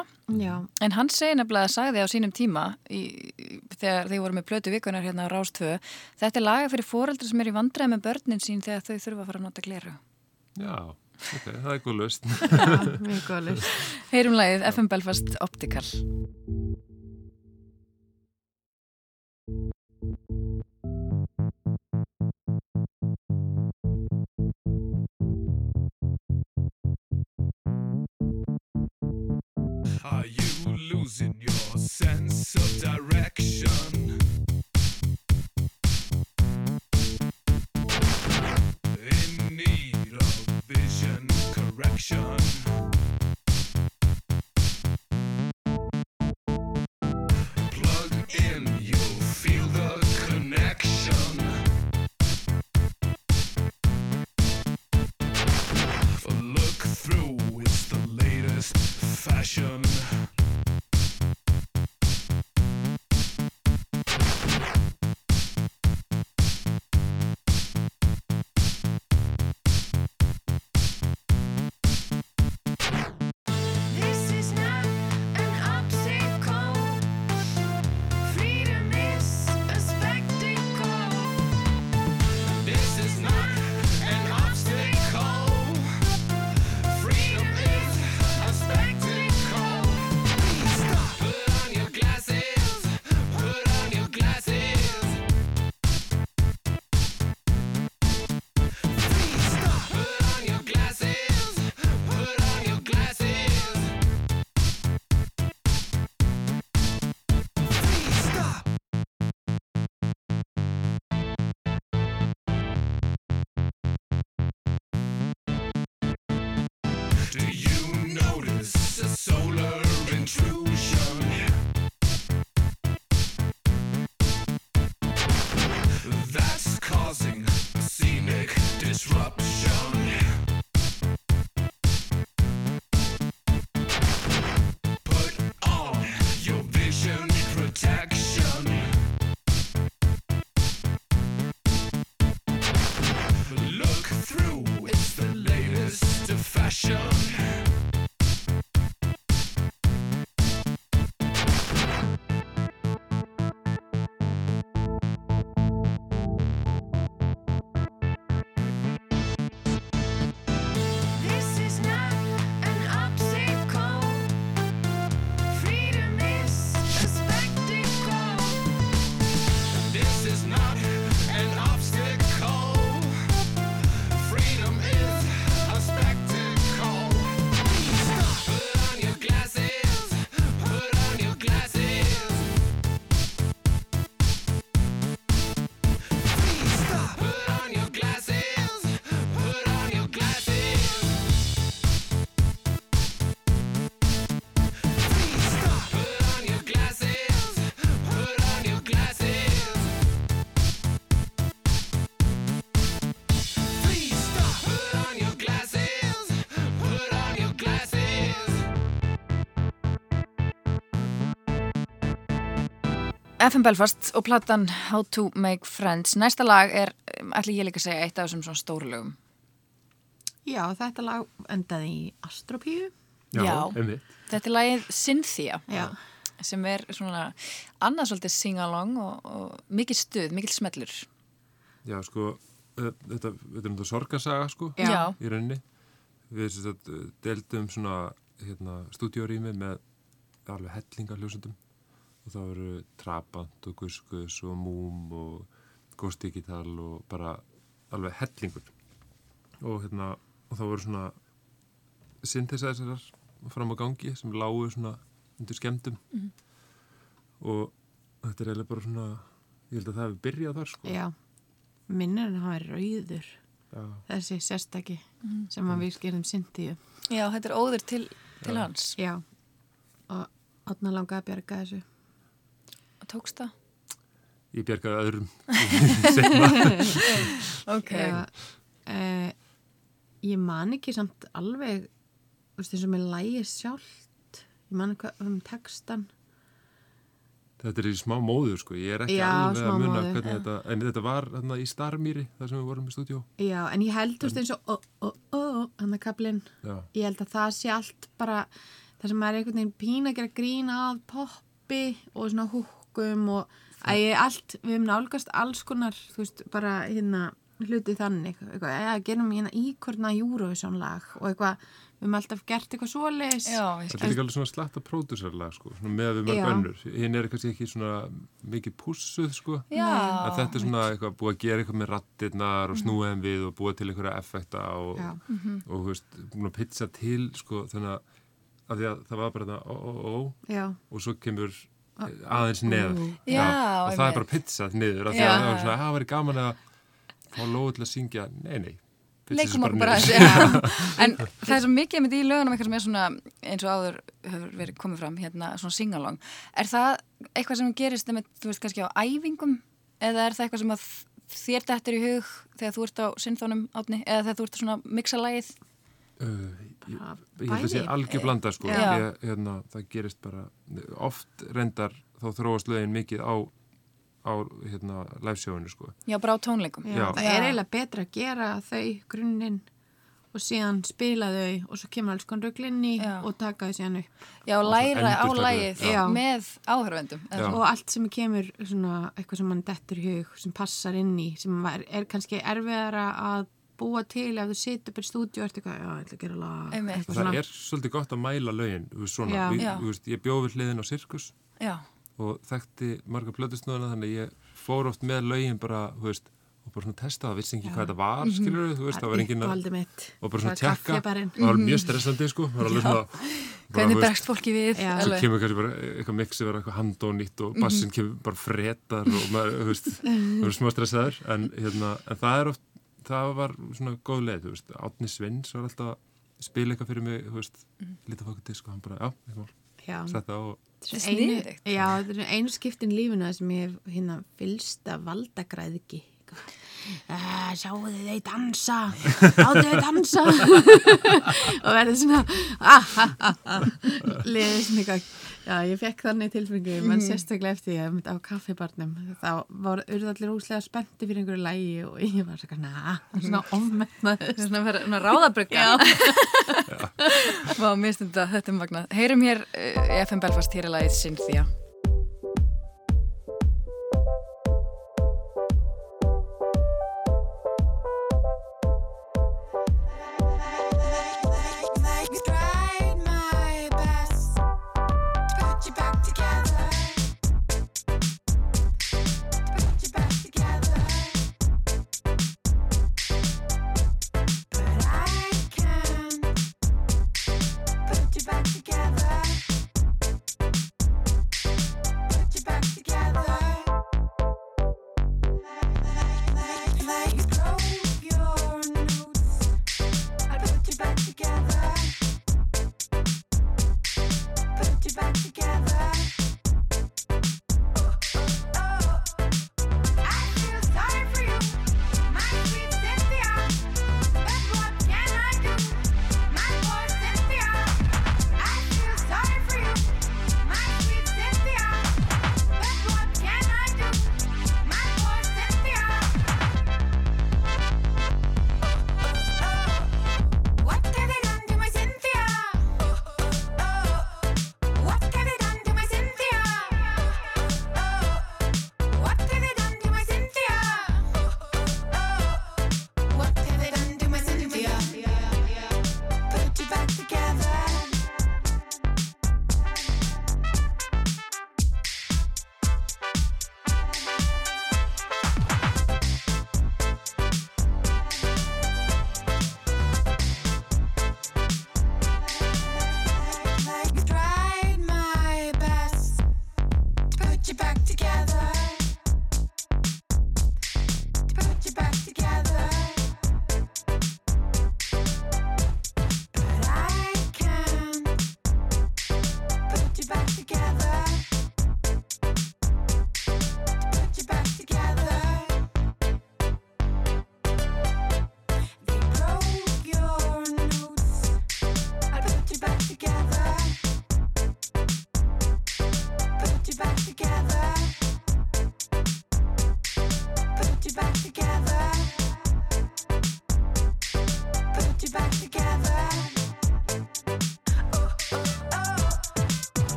En hann segi nefnilega að sagði á sínum tíma í, í- þegar þið voru með plötu vikunar hérna á Rástvö þetta er laga fyrir foreldrar sem er í vandræði með börnin sín þegar þau þurfa að fara að nota gleru. já, ok, það er góð löst. Já, mjög góð list. Heyrum lagið FM Belfast Optical. Are you losing your sense of direction? Do you notice a solar intrusion? FM Belfast og platan How to Make Friends. Næsta lag er, ætla ég líka að segja, eitt af þessum svona stóru lögum. Já, þetta lag endaði í Astropíu. Já. einmitt. Þetta er lagið Cynthia Já. sem er svona annað svolítið sing-along og, og mikið stuð, mikið smellur. Já, sko, þetta, þetta er náttúrulega sorgasaga, sko, Já. í rauninni. Við eh, deildum svona hérna, stúdíórými með alveg hellinga hljósundum og það voru Trabant og Guskus og Múm og Ghost Digital og bara alveg hellingur. Og hérna og það voru svona synthesizerar fram á gangi sem lágu svona undir skemmtum og þetta er eiginlega bara svona ég held að það hefur byrjað þar sko. Já, minnir en hann er rauður Já. þessi sérstaki sem að við skerum Sintíu Já, þetta er óður til, til hans. Já, og átna langaði að bjarga þessu tókst það? ég bjargaði öðrum Ok. Já, eh, ég man ekki samt alveg eins og með lægi sjálft. Ég man ekki um textan þetta er í smá móður sko. Ég er ekki Já, alveg að muna móðu, hvernig þetta en þetta var þarna í Starmýri þar sem við vorum í stúdíó. Já, en ég held þú veist eins og ó, ó, ó, hann að kaplinn Já. ég held að það sé allt bara það sem er einhvern veginn pín að gera grín að poppi og svona húkum og að ég allt, við hefum nálgast alls konar, þú veist, bara hérna hluti þannig, eitthvað, já, gerum hérna íkorna Eurovision lag og eitthvað, við hefum alltaf gert eitthvað svoleiðis Já, ég Þetta er líka alveg svona slatta pródúsarlag sko, svona með við mörg önnur. Hinn er kannski ekki svona mikið pussuð sko. Já. En þetta er svona eitthvað búið að gera eitthvað með rattirnar og snúið þeim við og búið til einhverja effekta og, Já. og þú veist, búin að pizza til sko, þannig að, að því að það var bara það ó, ó, ó, Já, og svo kemur aðeins neðar. Já, og það er bara pizzað niður, því það var svona, það var gaman að fá lóðu til að syngja, nei, nei. leikum okkur bara já. en það er svo mikið með í lögunum eitthvað sem er svona eins og áður hefur verið komið fram hérna svona singalong. Er það eitthvað sem gerist með, þú veist kannski á æfingum? Eða er það eitthvað sem að þér dettur í hug þegar þú ert á sinnþónum átni eða þegar þú ert að svona mixa lagið? Uh, ég, Bara ég held að sé bæði. algjör blanda sko. Ég, hérna, það gerist bara oft reyndar þá þróast lögin mikið á, á hérna, livesjóinu sko. já bara á tónleikum já, Já. það er eiginlega betra að gera þau grunninn og síðan spila þau og svo kemur alls konar Já. og taka þau síðan upp já læra á. Já. með áhörvendum og allt sem kemur svona eitthvað sem mann dettur í hug sem passar inn í sem var, er kannski erfiðara að búa til ef þú situr upp í stúdíu og ert eitthvað, já, ég ætla að gera lag það svona. er svolítið gott að mæla lögin svona, Já. Við, Já. þú veist, ég bjóð við hliðin á sirkus já, og þekkti marga plötusnöðuna þannig ég fór oft með lögin bara þú veist, og bara svona testa það, vissi ekki hvað þetta var skilur þú veist, það var engin að og bara svona Það tjekka, það var mjög stressandi sko, það var alveg svona bara, hvernig bregst fólki við? Já. svo alveg. kemur kannski bara eitthvað mixi vera eitthvað handónýtt og bassin kemur bara fretar og maður, þú veist, maður er smá stressaður. En, hérna, en það er oft það var svona góð leið, þú veist. Átni Svins var alltaf að spila eitthvað fyrir mig þú veist, lítið fokkur disk og hann bara, já, eitthvað mál, já, setta á og Þetta er einu, sniðugt. já, þetta er einu skiptin í lífinu sem ég hef hérna fylst að valdagræðiki Uh, sjáu þið þeir dansa? Láttu þið dansa? Og verður svona ah, ah, ah, ah. liðið svona eitthvað já, ég fekk þannig tilfengi menn sérstaklega eftir ég á kaffibarnum þá voru urðallir úslega spennti fyrir einhverju lægi og ég var svona, na, svona ofmennaður svona, vera- svona ráðabrugga. Vá, mér finnst þetta, þetta er magnað. Heyrum hér uh, í FM Belfast hér er lagið Cynthia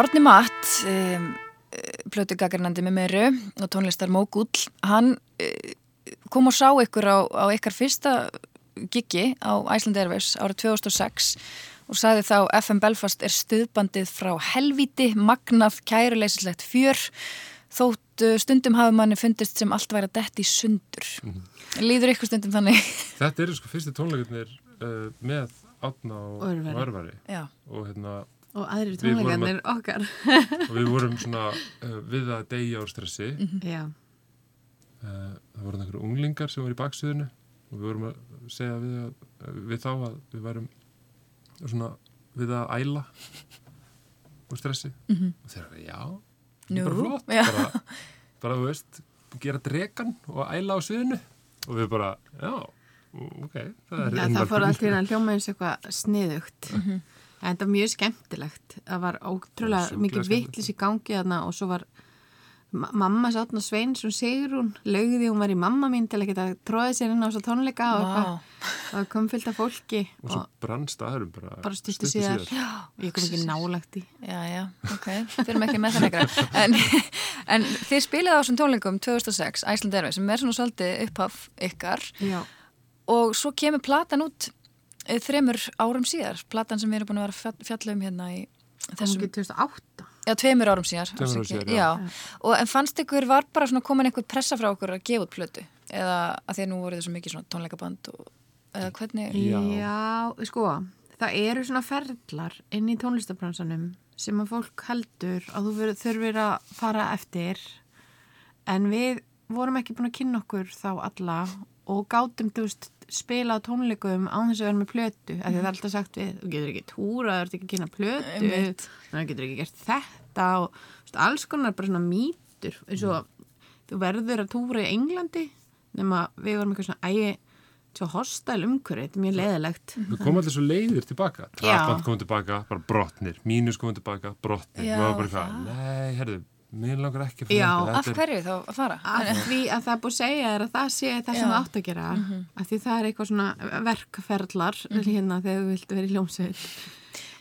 Árni Matt, um, plötugakarnandi með meiru og tónlistar Mógull, hann uh, kom og sá ykkur á, á ykkar fyrsta giggi á Iceland Airways árið 2006 og sagði þá FM Belfast er stuðbandið frá helvíti, magnað, kæruleysislegt fjör þótt uh, stundum hafi manni fundist sem allt væri að detti í sundur. Líður ykkur stundum þannig? Þetta eru sko fyrstu tónleikarnir uh, með átna og Örvari. og hérna Og aðrir tónleikarnir okkar. og við vorum svona uh, við að deyja úr stressi Já. uh, það voru einhverju unglingar sem voru í baksviðinu og við vorum að segja við, að, við þá að við værum svona við að æla úr stressi og þeir eru já, Nú, bara flott já. bara, bara þú veist gera dregan og æla á sviðinu og við bara, já ok, það er ein það fór nálgun. allt í að hljóma eins eitthvað sniðugt. En það var mjög skemmtilegt. Það var ótrúlega mikið vitlis í gangi þarna og svo var ma- mamma sátna Sveinsson Sigrún lögði hún var í mamma mín til að geta tróðið sér inn á svo tónleika og og það kom fyllt af fólki og svo og brann staðurum bara, bara stuttu síðar. Ég kom ekki nálagt í. Já, já, ok, fyrir mig ekki með það lengra en, en þið spilaði á þessum tónleikum 2006, Iceland Airways sem er svona svolítið upphaf ykkar Já. og svo kemur platan út þremur árum síðar platan sem við erum búin að vera að fjall- fjalla um hérna í þessum, ekki 2008. já, tveimur árum síðar, Tveimur árum síðar, já. og en fannst ykkur var bara svona komin einhver pressa frá okkur að gefa út plötu eða að því að nú voru þið svo mikið svona tónleikaband og, eða hvernig Já. Já, sko, það eru svona ferlar inn í tónlistabransanum sem að fólk heldur að þú verður- þurfir að fara eftir en við vorum ekki búin að kynna okkur þá alla og gátum, þú veist, spila á tónleikum án þess að vera með plötu af því það er alltaf sagt við, þú getur ekki túra þú ert ekki að kynna plötu þú getur ekki gert þetta og veist, alls konar bara svona mýtur eins og þú verður að túra í Englandi nema við vorum eitthvað svona ægi svo hostile umhverju, þetta er mjög leðilegt við komum allir svo leiðir tilbaka. Já. trapand komum tilbaka, bara brotnir. Mínus komum tilbaka, brotnir. Já, og það var bara eitthvað, nei, herðu mér langar ekki að Já, fara þetta, af þetta er- hverju þá að fara? að því að það er búið að segja þér að það sé það sem Já. það átt að gera. Að því það er eitthvað svona verkferðlar hérna þegar þú vilt vera í hljómsveit.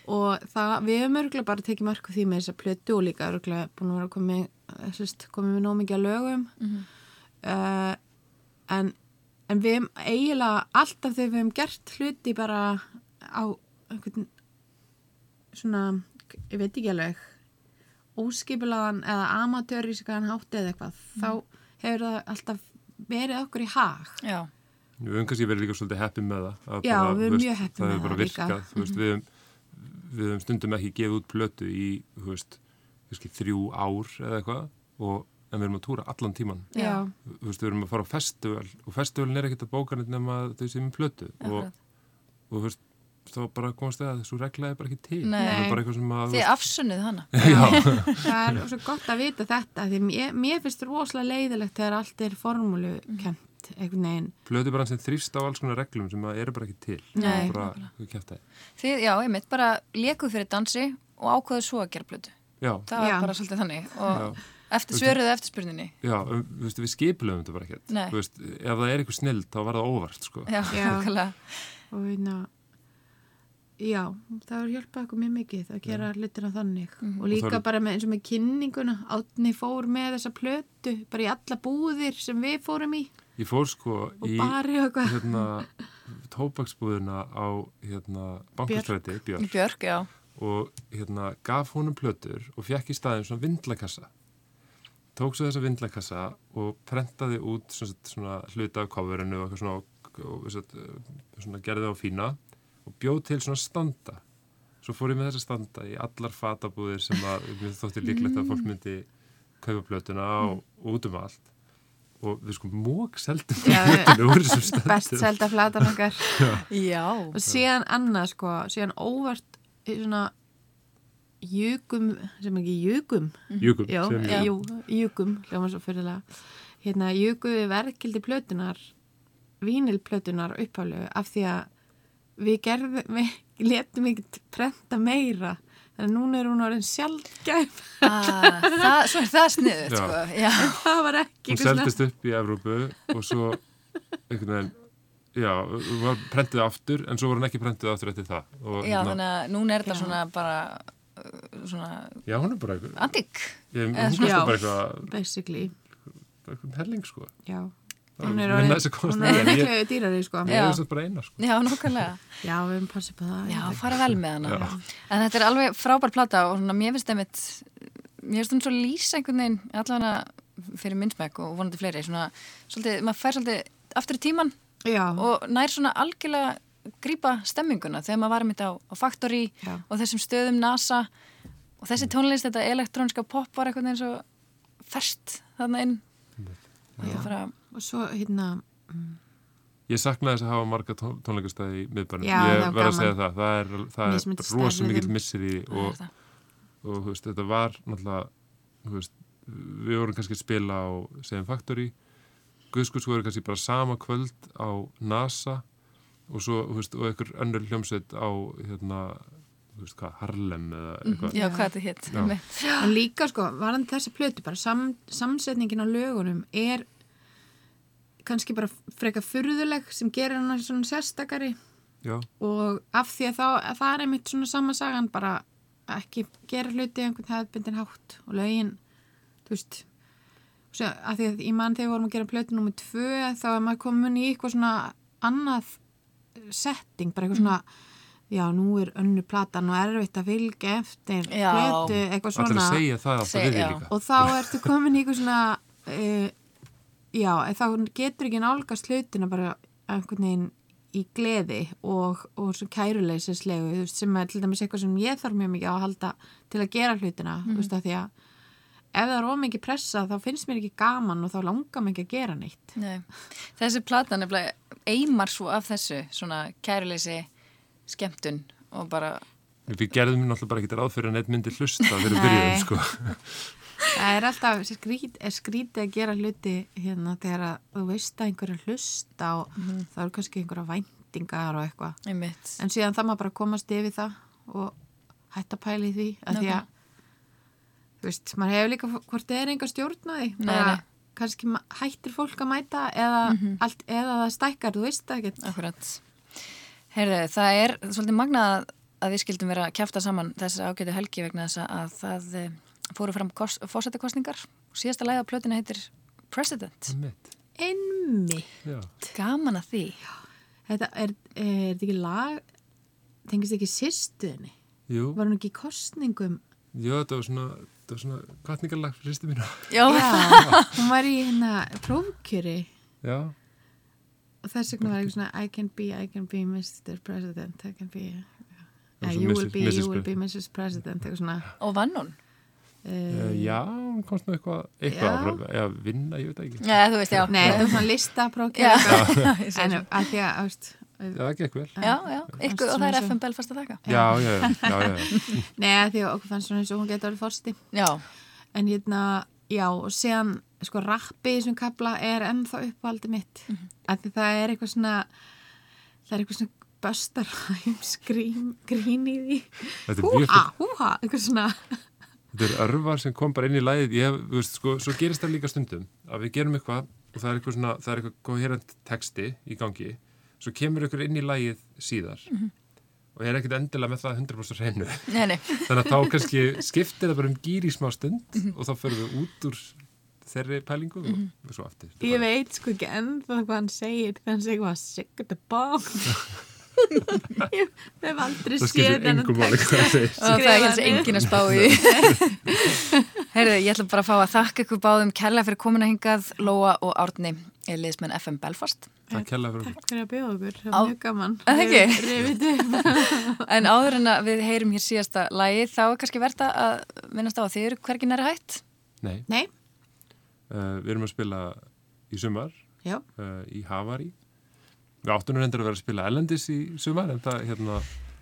Og það, við höfum örgulega bara tekið marku því með þessa plötu og líka örgulega búin að vera komið, sérst, komið með nóg mikið að lögum. Uh, en, en við höfum eiginlega alltaf þegar við höfum gert hluti bara á einhvern svona, ég veit ekki alveg óskipilagan eða amatörískan hátti eða eitthvað, þá hefur það alltaf verið okkur í hag. Já, Við höfum kannski verið líka svolítið heppið með það. að Já, bara, við veist, mjög heppin Það með hefur bara það virkað, þú veist, við höfum, við höfum stundum ekki gefið út plötu í, þú veist, kannski þrjú ár eða eitthvað og en við erum að túra allan tíman. Veist, við erum að fara á festival og festivalin er ekkert að bóka neitt nema þau sem er plötu og, Akkurat. og veist, þá bara komast það að þessu regla er bara ekki til. Nei. Það er bara eitthvað sem að, þið afsunnuð hana já, það er svo gott að vita þetta því mér, mér finnst rosalega leiðilegt þegar allt er formúlu veginn. plötu bara sem þrýfst á alls konar reglum sem að eru bara ekki til. Nei, bara, það. Þið, já, einmitt, bara lekuð fyrir dansi og ákveðu svo að gera plötu. Já, Það var Já. bara svolítið þannig og já. eftir svöruðu eftir spurninni. Já, um, þú veist, við skipilum þetta bara ekkert. Veist, ef það er eitthvað snill, þá var það óvart, sko. Já, Já. Og já, það hefur hjálpað okkur mjög mikið að gera hlutina þannig. Og líka Og er- bara með, eins og með kynninguna. Átni fór með þessa plötu bara í alla búðir sem við fórum í. Ég fór sko og í og hérna, tópaksbúðina á hérna, bankastræti, Björk, Björk, já. og hérna, gaf honum plötur og fekk í staðin svona vindlakassa. Tók svo þessa vindlakassa og prentaði út svona, svona hluta af coverinu og svona, og, svona, svona gerði það á fína og bjóð til svona standa. Svo fór ég með þessa standa í allar fatabúðir sem að mér þótti líklegt að fólk myndi kaupa plötuna og, og út um allt. Og við sko mók við- þessum standum. best selda flatan okkar Já. og síðan annað sko síðan óvart svona jökum, sem ekki jökum Júkum, já, sem Já. jú, jökum hljóma svo fyrirlega hérna jökum við verkildi plötunar vínilplötunar upphálfu af því að við gerðum, við letum ekkert prenta meira þannig að núna er hún orðin sjálfgæf Ah, það, svo er það sniðut, sko. Já. það var ekki hún seldist upp í Evrópu og svo einhvern veginn já, var prentuð aftur en svo var hún ekki prentuð aftur eftir það og, Já, hérna, þannig að núna er þetta Já. svona bara uh, svona Já, hún er bara eitthvað, antik. hún kostar bara Já. eitthvað, basically, eitthvað helling, sko. já. Það Hún er þess að er miklu dýrari, sko. Ég Já. veist þetta bara eina, sko. Já, nokkulega. Já, við erum passið på það. Já, fara vel með hana. Já. En þetta er alveg frábær plata og svona, mér finnst einmitt, mér finnst hún svo lýsa einhvern veginn, allavega fyrir minnsmæk og vonandi fleiri, svona, svolítið, maður fær svolítið aftur í tíman Já, og nær svona algjörlega grípa stemminguna þegar maður var mitt á, á Factory Já. og þessum stöðum NASA og þessi tónlist, þetta elektróniska pop var eitthvað eins og ferst þarna inn. Þetta er bara, og svo, hérna, Ég saknaði þess að hafa marga tón, tónleikastæði í miðbænum. Ég var verð að segja það. Það er, það er rosa mikill missir í og, og þú veist, þetta var náttúrulega, veist, við vorum kannski að spila á Seven Factory, Guðskus voru kannski bara sama kvöld á NASA og svo, þú veist, og einhver önnur hljómsveit á, hérna, þú veist hvað, Harlem eða eitthvað. Já, hvað þetta hitt. En líka, sko, varandi þessi plötu, bara sam, samsetningin á lögunum er kannski bara freka furðuleg sem gerir hana svona sérstakari. Já, og af því að, þá, að það er einmitt svona sama sagan bara ekki gera hluti einhvern hefðbundin hátt og lögin, þú veist. Svo, af því að ég mann þegar við vorum að gera plötu nummið tvö þá er maður komin í eitthvað svona annað setting, bara eitthvað svona já, nú er önnu platan og erfitt að fylgja eftir plötu, eitthvað svona. það líka. og þá ertu komin í eitthvað svona uh, já, en þá getur ekki nálgast hlutina bara einhvern veginn í gleði og, og svo kæruleysislegu sem er til dæmis eitthvað sem ég þarf mjög mikið á að halda til að gera hlutina þú veist að því að ef það er ómikið pressa þá finnst mér ekki gaman og þá langar mér ekki að gera neitt Nei. Þessi plata nefnilega eimar svo af þessu, svona kæruleysi, skemmtun og bara, Við gerðum náttúrulega bara ekki ráð fyrir að neitt myndi hlusta fyrir byrjuðum, sko. Það er alltaf skrít, er skrítið að gera hluti hérna þegar þú veist að einhverja hlusta og þá eru kannski einhverja væntingar og eitthvað. En síðan það maður bara komast yfir það og hætta í því að því að þú veist, maður hefur líka hvort það er enga stjórn á því? Nei, bara nei. kannski hættir fólk að mæta eða, allt, eða það stækkar, þú veist það ekkert. Akkurat. Heyrðu, það er svolítið magnað að við skildum vera að kjafta saman þessi ágætu helgi vegna þess að það eh, fóru fram fósættakostningar og síðasta lagi á plötinu heitir President. Mitt. einmi Já. Gaman að því. þetta er, er þetta ekki lag tengist ekki sýstuðinni Jú, var hún ekki í kostningum jú, þetta var svona, svona kvartningarlag fyrir sýstu mína. Já, já, hún var í hérna prófkjöri Já, og þess vegna var eitthvað svona I can be, I can be Mr. President I can be svo you will be, Mrs. you will be Mrs. President eitthvað svona og vann hún. Uh, já, hún komst nú eitthvað, eitthvað eða vinna, ég veit það ekki. Já, þú veist, já. Nei, þetta var svona sé en að því að, ást Já, það gekk vel. já, já, ykkur, og það er FM Belfast að þakka. Já, já, já, já, já. Nei, að því að okkur fannst svona eins og hún getur alveg fórsti Já, en hérna, já, og síðan sko rappi í þessum kapla er ennþá uppvaldi mitt. Mm Mhm. að því það er eitthvað svona það er eitthvað svona böstaræms grín, grín í því. Er húha, húha, eitthvað svona Þetta er örvar sem kom bara inn í lægið ég, hef, þú veist, sko, svo gerist það líka stundum að við gerum eitthvað og það er eitthvað svona það er eitthvað koherent texti í gangi. Svo kemur ykkur inn í lægið síðar og er ekkert endilega með það 100% hreinu. Nei, nei. þannig að þá kannski skiptir það bara um gýr í smá stund og þá förum við út úr þeirri pælingu og svo aftur. Ég veit sko ekki ennþá hvað hann segir þegar hann segir hvað sick at the bomb Ég hef aldrei það séð hvað það segir. Og það er ekki niður. engin að spá í. Heyrðu, ég ætla bara að fá að þakka ykkur báðum kella fyrir komuna hingað, Lóa og Árni, liðsmenn FM Belfast. Það kella fyrir Takk fyrir að bjóða okkur, það var mjög gaman. Er upp. En áður en að við heyrum hér síðasta lagi, þá er kannski verðt að minnast á að þið eru hvergi næri hætt. Nei, Nei, uh, við erum að spila í sumar já, uh, í Havari Við áttum nú reyndar að vera að spila ellendis í sumar en það hérna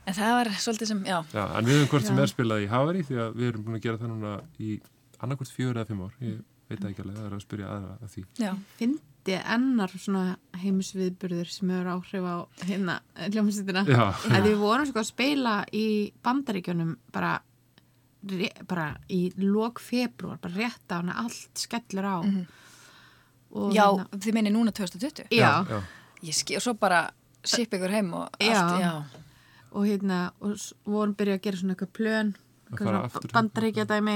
En það var svolítið sem, já, Já, en við höfum hvort sem Já. er spilað í Havari því að við erum búin að gera það núna í annarkvort fjögur eða fimm ár. Ég veit ekki alveg, það er að spyrja aðra að því. já, fyndi ennar svona heimisviðburður sem hefur áhrif á hérna hljómsveitina Já, að við vorum sko að spila í bandaríkjunum bara, bara í lok februar, bara rétt á hana allt skellur á og já, hérna, þið meini núna 2020. já, já. Ég skil, og svo bara sip ykkur heim og allt, Já. já. og hérna og vorum byrjað að gera svona eitthvað plön að fara aftur bandaríkja dæmi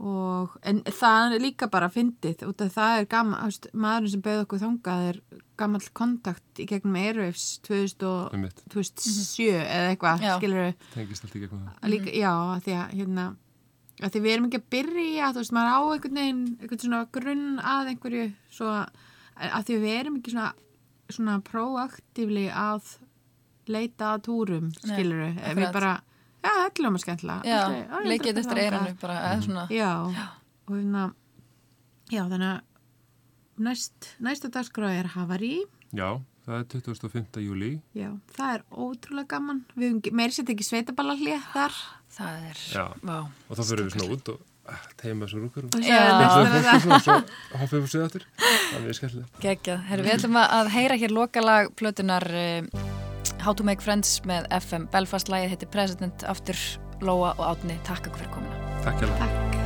og en það er líka bara fyndið út af það er veist, maðurinn sem bauð okkur þangað er gammal kontakt í gegnum Airwaves 2000 og um mitt, 2007 eða eitthvað, skilur við tengist allt í gegnum það. Líka, já, að því að hérna að því við erum ekki að byrja, þú veist, maður á einhvern veginn, einhvern svona grunn að einhverju, svo að því við erum ekki svona, svona proaktífli að leita að túrum, Nei, skilur við, bara, já, það er ljóma skemmtilega. Leikið eftir eiranu bara, eða svona. Já, og hérna, já, þannig að næst, næsta dagskrá er Havari, Já, það er 25. júli já, það er ótrúlega gaman, við meiri sett ekki sveitaballarlið þar. Það er, Já. vá. og þá fyrir við svona út og ah, teima svo rúkur og svo það. hoppum við sér aftur það er mjög. Herru, við ætlum að- að heyra hér lokalag plötunar uh, How to Make Friends með FM Belfast lagið heitir President aftur Lóa og Átni. Takk okkur fyrir komuna. Takk hjá Takk.